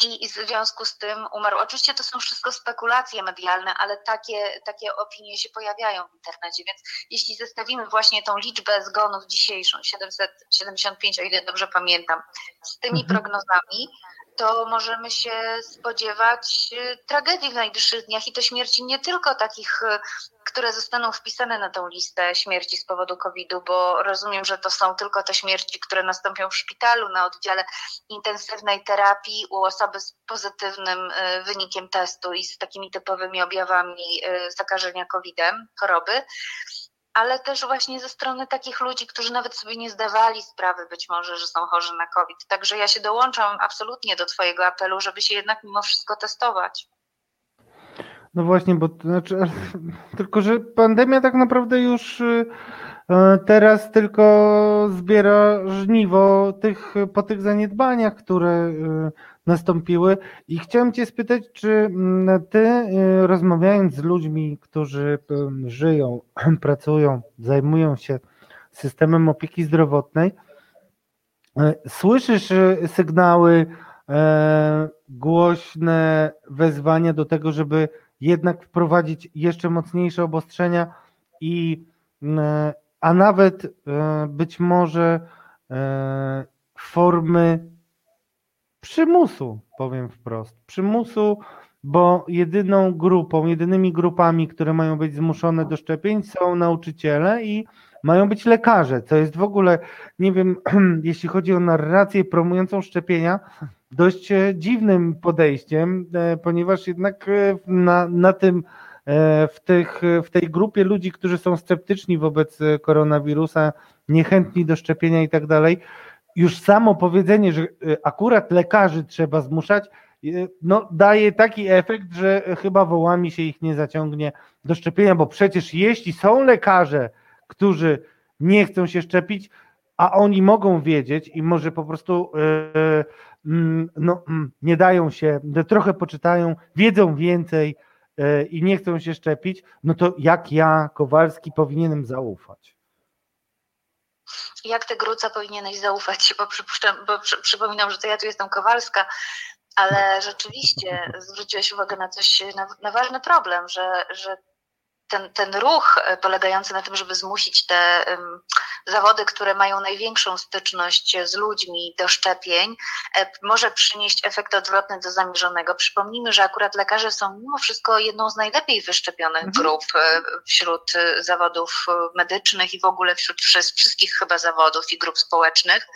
i w związku z tym umarł. Oczywiście to są wszystko spekulacje medialne, ale takie, takie opinie się pojawiają w internecie, więc jeśli zestawimy właśnie tą liczbę zgonów dzisiejszą, 775, o ile dobrze pamiętam, z tymi mhm. prognozami, to możemy się spodziewać y, tragedii w najbliższych dniach i to śmierci nie tylko takich, y, które zostaną wpisane na tą listę śmierci z powodu COVID-u, bo rozumiem, że to są tylko te śmierci, które nastąpią w szpitalu, na oddziale intensywnej terapii u osoby z pozytywnym y, wynikiem testu i z takimi typowymi objawami zakażenia COVID-em, choroby ale też właśnie ze strony takich ludzi, którzy nawet sobie nie zdawali sprawy być może, że są chorzy na COVID. Także ja się dołączam absolutnie do Twojego apelu, żeby się jednak mimo wszystko testować. No właśnie, bo to znaczy, tylko że pandemia tak naprawdę już y, e, teraz tylko zbiera żniwo tych, po tych zaniedbaniach, które y, nastąpiły. I chciałem Cię spytać, czy mm, Ty, y, rozmawiając z ludźmi, którzy żyją, pracują, zajmują się systemem opieki zdrowotnej, słyszysz sygnały, e, głośne wezwania do tego, żeby jednak wprowadzić jeszcze mocniejsze obostrzenia i e, a nawet e, być może e, formy przymusu, powiem wprost. Przymusu, bo jedyną grupą, jedynymi grupami, które mają być zmuszone do szczepień są nauczyciele i mają być lekarze, co jest w ogóle, nie wiem, jeśli chodzi o narrację promującą szczepienia, dość e, dziwnym podejściem, e, ponieważ jednak e, na, na tym w, tych, w tej grupie ludzi, którzy są sceptyczni wobec koronawirusa, niechętni do szczepienia i tak dalej, już samo powiedzenie, że akurat lekarzy trzeba zmuszać, no, daje taki efekt, że chyba wołami się ich nie zaciągnie do szczepienia, bo przecież jeśli są lekarze, którzy nie chcą się szczepić, a oni mogą wiedzieć i może po prostu yy, no, mm, nie dają się, trochę poczytają, wiedzą więcej yy, i nie chcą się szczepić, no to jak ja, Kowalski, powinienem zaufać? Jak ty, Gruca, powinieneś zaufać, bo przypuszczam, bo przy, przypominam, że to ja tu jestem Kowalska, ale rzeczywiście zwróciłeś uwagę na coś, na, na ważny problem, że, że ten, ten ruch e, polegający na tym, żeby zmusić te zawody, które mają największą styczność z ludźmi do szczepień, e, może przynieść efekt odwrotny do zamierzonego. Przypomnijmy, że akurat lekarze są mimo wszystko jedną z najlepiej wyszczepionych mhm. grup e, wśród zawodów medycznych i w ogóle wśród wszystkich chyba zawodów i grup społecznych.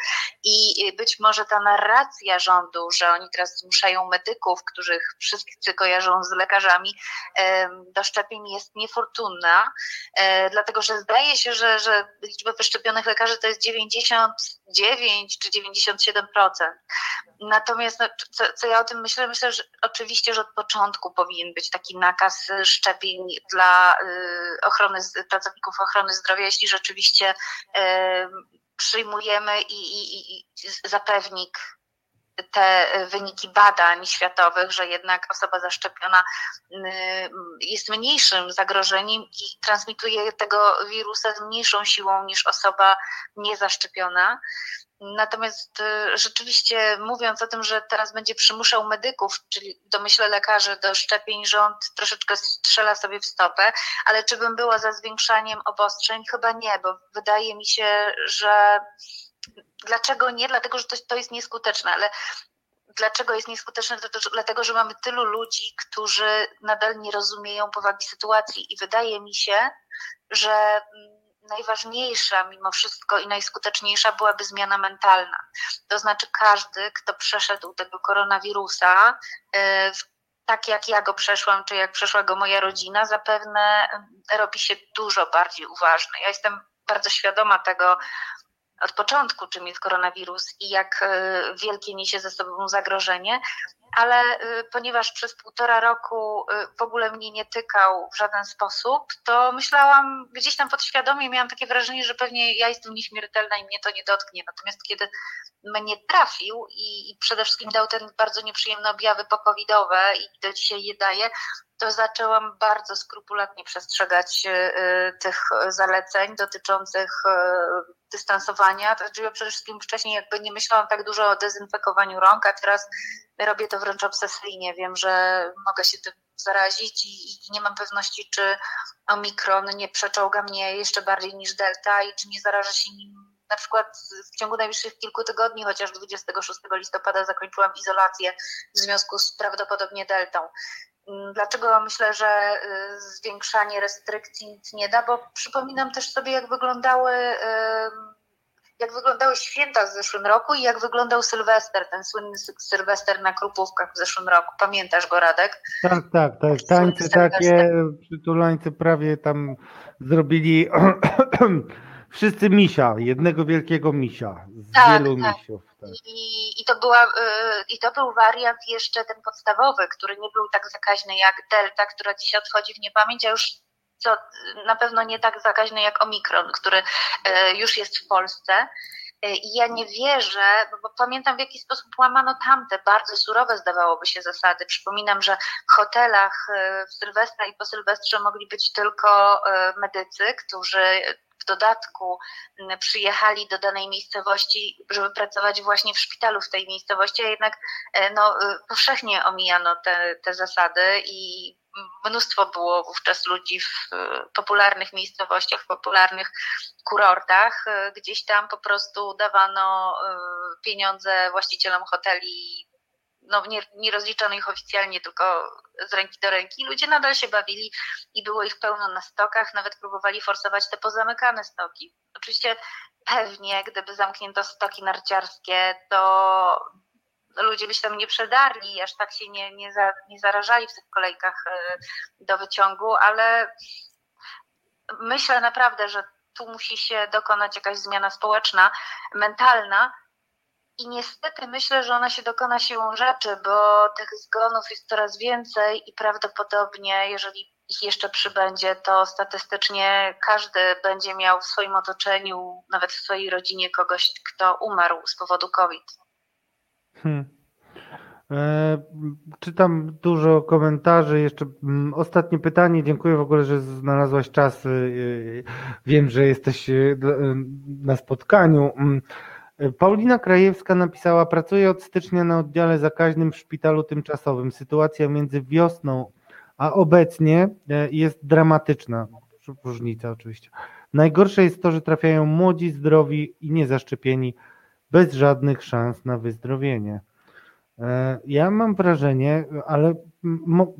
I być może ta narracja rządu, że oni teraz zmuszają medyków, których wszyscy kojarzą z lekarzami, do szczepień jest niefortunna e, dlatego że zdaje się, że, że liczba wyszczepionych lekarzy to jest 99 czy 97%. Natomiast no, co, co ja o tym myślę? Myślę, że oczywiście, że od początku powinien być taki nakaz szczepień dla y, ochrony pracowników ochrony zdrowia, jeśli rzeczywiście y, przyjmujemy i, i, i zapewnik te wyniki badań światowych, że jednak osoba zaszczepiona jest mniejszym zagrożeniem i transmituje tego wirusa z mniejszą siłą niż osoba niezaszczepiona. Natomiast y, rzeczywiście mówiąc o tym, że teraz będzie przymuszał medyków, czyli w domyśle lekarzy do szczepień, rząd troszeczkę strzela sobie w stopę, ale czy bym była za zwiększaniem obostrzeń? Chyba nie, bo wydaje mi się, że Dlaczego nie? Dlatego, że to, to jest nieskuteczne, ale dlaczego jest nieskuteczne? Dlatego, że mamy tylu ludzi, którzy nadal nie rozumieją powagi sytuacji i wydaje mi się, że mm, najważniejsza mimo wszystko i najskuteczniejsza byłaby zmiana mentalna. To znaczy każdy, kto przeszedł tego koronawirusa, y, tak jak ja go przeszłam, czy jak przeszła go moja rodzina, zapewne robi się dużo bardziej uważny. Ja jestem bardzo świadoma tego, od początku, czym jest koronawirus i jak e, wielkie niesie ze sobą zagrożenie, ale e, ponieważ przez półtora roku e, w ogóle mnie nie tykał w żaden sposób, to myślałam gdzieś tam podświadomie, miałam takie wrażenie, że pewnie ja jestem nieśmiertelna i mnie to nie dotknie. Natomiast kiedy mnie trafił i, przede wszystkim dał ten bardzo nieprzyjemne objawy pokowidowe i do dzisiaj je daje, to zaczęłam bardzo skrupulatnie przestrzegać tych zaleceń dotyczących dystansowania. To znaczy przede wszystkim wcześniej jakby nie myślałam tak dużo o dezynfekowaniu rąk, a teraz robię to wręcz obsesyjnie. Wiem, że mogę się tym zarazić i nie mam pewności, czy Omikron nie przeczołga mnie jeszcze bardziej niż Delta i czy nie zarażę się nim na przykład w ciągu najbliższych kilku tygodni, chociaż 26 listopada zakończyłam izolację w związku z prawdopodobnie deltą. Mm, dlaczego myślę, że y, zwiększanie restrykcji nic nie da? Bo przypominam też sobie, jak wyglądały jak wyglądały święta w zeszłym roku i jak wyglądał Sylwester, ten słynny Sylwester na Krupówkach w zeszłym roku. Pamiętasz go, Radek? Tak, tak, tak. Tańce takie, przytulańce prawie tam zrobili wszyscy misia, jednego wielkiego misia, z tak, wielu tak. misiów. I, i, to była, y, I to był wariant jeszcze ten podstawowy, który nie był tak zakaźny jak Delta, która dzisiaj odchodzi w niepamięć, a już co na pewno nie tak zakaźny jak Omikron, który y, już jest w Polsce. Y, I ja nie wierzę, bo pamiętam w jaki sposób łamano tamte bardzo surowe, zdawałoby się, zasady. Przypominam, że w hotelach w Sylwestra i po Sylwestrze mogli być tylko medycy, którzy w dodatku przyjechali do danej miejscowości, żeby pracować właśnie w szpitalu w tej miejscowości, a jednak e, no, e, powszechnie omijano te, te zasady i mnóstwo było wówczas ludzi w e, popularnych miejscowościach, w popularnych kurortach. Gdzieś tam po prostu dawano pieniądze właścicielom hoteli no, nie, nie rozliczano ich oficjalnie, tylko z ręki do ręki. Ludzie nadal się bawili i było ich pełno na stokach, nawet próbowali forsować te pozamykane stoki. Oczywiście pewnie, gdyby zamknięto stoki narciarskie, to ludzie by się tam nie przedarli, aż tak się nie, nie, za, nie zarażali w tych kolejkach e, do wyciągu, ale myślę naprawdę, że tu musi się dokonać jakaś zmiana społeczna, mentalna, i niestety myślę, że ona się dokona siłą rzeczy, bo tych zgonów jest coraz więcej i prawdopodobnie, jeżeli ich jeszcze przybędzie, to statystycznie każdy będzie miał w swoim otoczeniu, nawet w swojej rodzinie kogoś, kto umarł z powodu COVID. Hmm. E, czytam dużo komentarzy. Jeszcze mm, ostatnie pytanie. Dziękuję w ogóle, że znalazłaś czas. E, wiem, że jesteś e, na spotkaniu. Mm, Paulina Krajewska napisała: Pracuję od stycznia na oddziale zakaźnym w szpitalu tymczasowym. Sytuacja między wiosną a obecnie e, jest dramatyczna. Różnica oczywiście. Najgorsze jest to, że trafiają młodzi, zdrowi i niezaszczepieni, bez żadnych szans na wyzdrowienie. E, ja mam wrażenie, ale mo,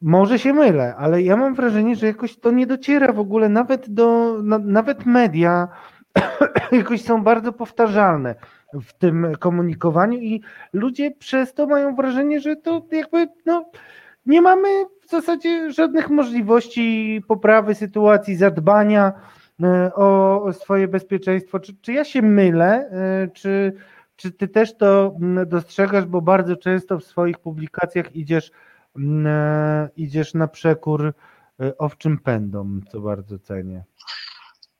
może się mylę, ale ja mam wrażenie, że jakoś to nie dociera w ogóle nawet do, nawet media jakoś są bardzo powtarzalne w tym komunikowaniu i ludzie przez to mają wrażenie, że to jakby no, nie mamy w zasadzie żadnych możliwości poprawy sytuacji, zadbania e, o swoje bezpieczeństwo. Czy, czy ja się mylę? E, czy, czy ty też to dostrzegasz, bo bardzo często w swoich publikacjach idziesz, e, idziesz na przekór owczym pędom, co bardzo cenię.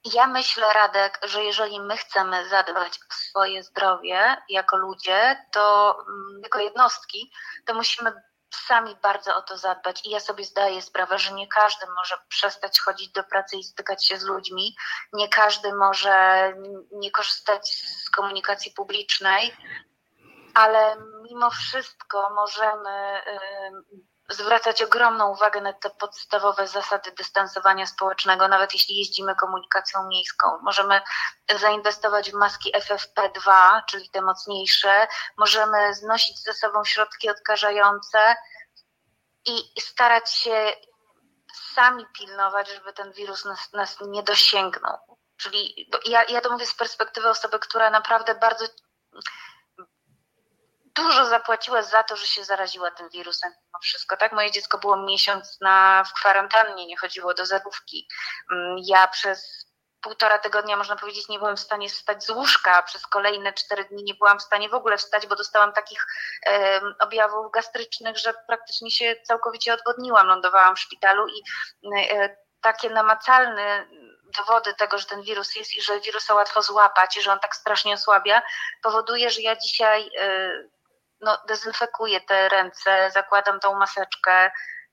Ja myślę, Radek, że jeżeli my chcemy zadbać o swoje zdrowie jako ludzie, to mm, jako jednostki, to musimy sami bardzo o to zadbać. I ja sobie zdaję sprawę, że nie każdy może przestać chodzić do pracy i stykać się z ludźmi, nie każdy może nie korzystać z komunikacji publicznej, ale mimo wszystko możemy zwracać ogromną uwagę na te podstawowe zasady dystansowania społecznego, nawet jeśli jeździmy komunikacją miejską. Możemy zainwestować w maski FFP2, czyli te mocniejsze, możemy znosić ze sobą środki odkażające i starać się sami pilnować, żeby ten wirus nas, nas nie dosięgnął. Czyli ja, ja to mówię z perspektywy osoby, która naprawdę bardzo dużo zapłaciła za to, że się zaraziła tym wirusem mimo wszystko, tak? Moje dziecko było miesiąc na, w kwarantannie, nie chodziło do zerówki. Mm, ja przez półtora tygodnia, można powiedzieć, nie byłam w stanie wstać z łóżka. Przez kolejne cztery dni nie byłam w stanie w ogóle wstać, bo dostałam takich e, objawów gastrycznych, że praktycznie się całkowicie odwodniłam. Lądowałam w szpitalu i e, takie namacalne dowody tego, że ten wirus jest i że wirusa łatwo złapać i że on tak strasznie osłabia, powoduje, że ja dzisiaj e, no, dezynfekuję te ręce, zakładam tą maseczkę.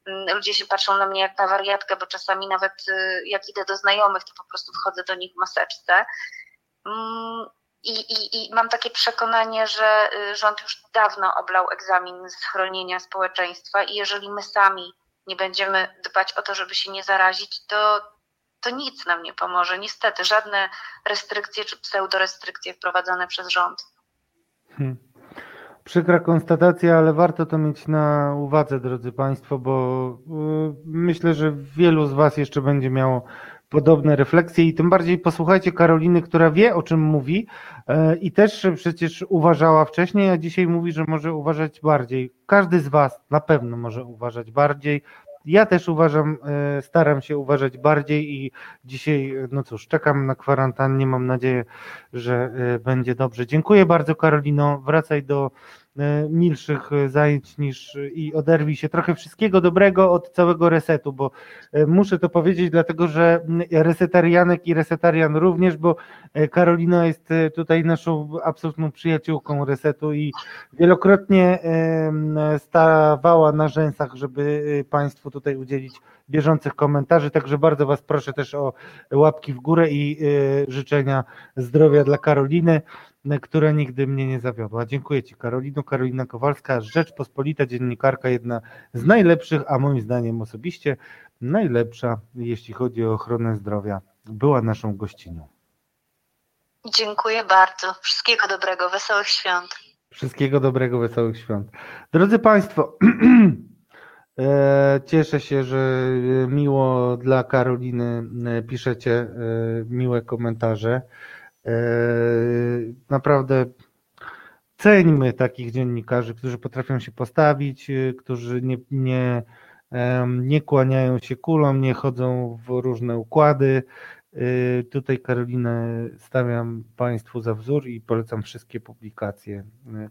Mm, ludzie się patrzą na mnie jak na wariatkę, bo czasami nawet y, jak idę do znajomych, to po prostu wchodzę do nich w maseczce. Mm, I, i, I mam takie przekonanie, że y, rząd już dawno oblał egzamin z chronienia społeczeństwa i jeżeli my sami nie będziemy dbać o to, żeby się nie zarazić, to, to nic nam nie pomoże. Niestety, żadne restrykcje czy pseudorestrykcje wprowadzane przez rząd. Hmm. Przykra konstatacja, ale warto to mieć na uwadze, drodzy Państwo, bo y, myślę, że wielu z Was jeszcze będzie miało podobne refleksje i tym bardziej posłuchajcie Karoliny, która wie o czym mówi e, i też przecież uważała wcześniej, a dzisiaj mówi, że może uważać bardziej. Każdy z Was na pewno może uważać bardziej. Ja też uważam, e, staram się uważać bardziej i dzisiaj, no cóż, czekam na kwarantannie. Mam nadzieję, że e, będzie dobrze. Dziękuję bardzo, Karolino. Wracaj do milszych e, zajęć niż i oderwij się trochę wszystkiego dobrego od całego resetu, bo e, muszę to powiedzieć, dlatego że resetarianek i resetarian również, bo Karolina jest tutaj naszą absolutną przyjaciółką resetu i wielokrotnie stawała na rzęsach, żeby Państwu tutaj udzielić bieżących komentarzy, także bardzo Was proszę też o łapki w górę i życzenia zdrowia dla Karoliny która nigdy mnie nie zawiodła. Dziękuję Ci Karolino. Karolina Kowalska, Rzeczpospolita, dziennikarka, jedna z najlepszych, a moim zdaniem osobiście najlepsza, jeśli chodzi o ochronę zdrowia. Była naszą gościnią. Dziękuję bardzo. Wszystkiego dobrego, wesołych świąt. Wszystkiego dobrego, wesołych świąt. Drodzy Państwo, e, Cieszę się, że miło dla Karoliny e, piszecie e, miłe komentarze. Eee, naprawdę ceńmy takich dziennikarzy, którzy potrafią się postawić, y, którzy nie, nie, nie kłaniają się kulą, nie chodzą w różne układy. Y, tutaj Karolinę stawiam Państwu za wzór i polecam wszystkie publikacje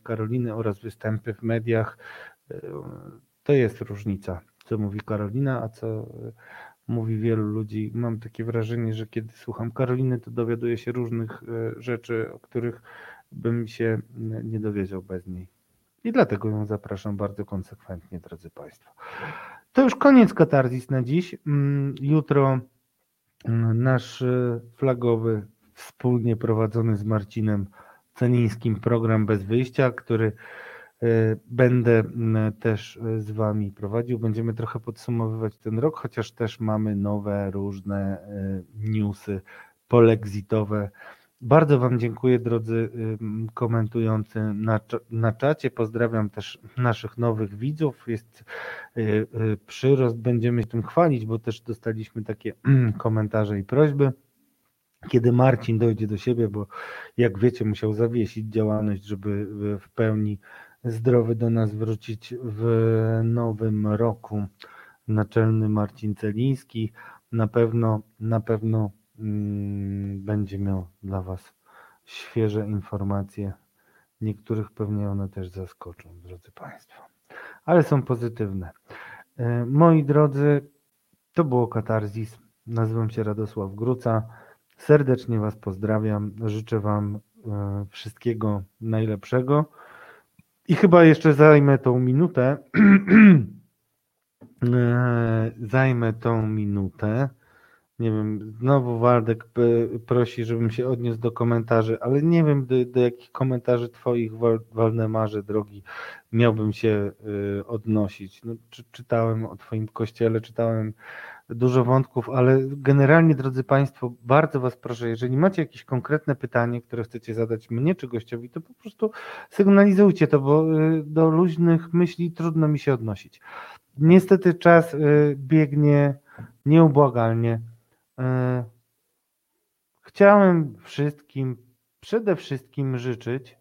Karoliny oraz występy w mediach. To jest różnica, co mówi Karolina, a co mówi wielu ludzi. Mam takie wrażenie, że kiedy słucham Karoliny, to dowiaduję się różnych e, rzeczy, o których bym się nie dowiedział bez niej. I dlatego ją zapraszam bardzo konsekwentnie, drodzy Państwo. To już koniec katarzis na dziś. Jutro nasz e, flagowy, wspólnie prowadzony z Marcinem Celińskim program Bez Wyjścia, który będę też e, z Wami prowadził. Będziemy trochę podsumowywać ten rok, chociaż też mamy nowe, różne e, newsy polexitowe. Bardzo Wam dziękuję, drodzy komentujący na, na czacie. Pozdrawiam też naszych nowych widzów. Jest przyrost, będziemy się tym chwalić, bo też dostaliśmy takie komentarze i prośby. Kiedy Marcin dojdzie do siebie, bo jak wiecie, musiał zawiesić działalność, żeby w pełni zdrowy do nas wrócić w nowym roku. Naczelny Marcin Celiński na pewno, na pewno mm, będzie miał dla Was świeże informacje. Niektórych pewnie one też zaskoczą, drodzy Państwo, ale są pozytywne. E, moi drodzy, to było Katarzis. Nazywam się Radosław Gruca. Serdecznie Was pozdrawiam. Życzę Wam e, wszystkiego najlepszego. I chyba jeszcze zajmę tą minutę. E, zajmę tą minutę. Nie wiem, znowu Waldek prosi, żebym się odniósł do komentarzy, ale nie wiem, do, do jakich komentarzy Twoich, Waldemarze, drogi, miałbym się e, odnosić. No, czy, czytałem o Twoim kościele, czytałem dużo wątków, ale generalnie, drodzy Państwo, bardzo Was proszę, jeżeli macie jakieś konkretne pytanie, które chcecie zadać mnie czy gościowi, to po prostu sygnalizujcie to, bo y, do luźnych myśli trudno mi się odnosić. Niestety czas y, biegnie nieubłagalnie. Y, chciałem wszystkim, przede wszystkim życzyć,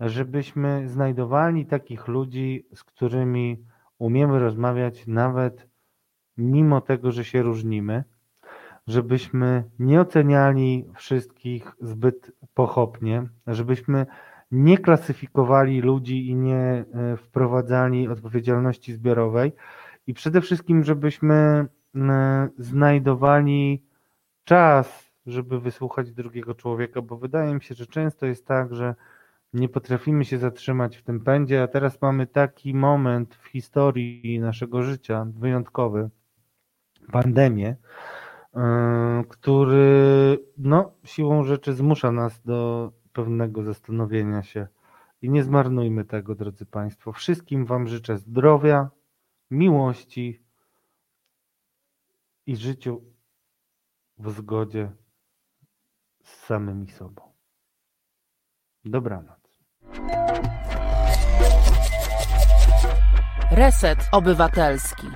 żebyśmy znajdowali takich ludzi, z którymi umiemy rozmawiać nawet mimo tego, że się różnimy, żebyśmy nie oceniali wszystkich zbyt pochopnie, żebyśmy nie klasyfikowali ludzi i nie e, wprowadzali odpowiedzialności zbiorowej i przede wszystkim, żebyśmy e, znajdowali czas, żeby wysłuchać drugiego człowieka, bo wydaje mi się, że często jest tak, że nie potrafimy się zatrzymać w tym pędzie, a teraz mamy taki moment w historii naszego życia wyjątkowy, pandemię, e, który no, siłą rzeczy zmusza nas do pewnego zastanowienia się. I nie zmarnujmy tego, drodzy Państwo. Wszystkim Wam życzę zdrowia, miłości i życiu w zgodzie z samymi sobą. Dobranoc. Reset Obywatelski.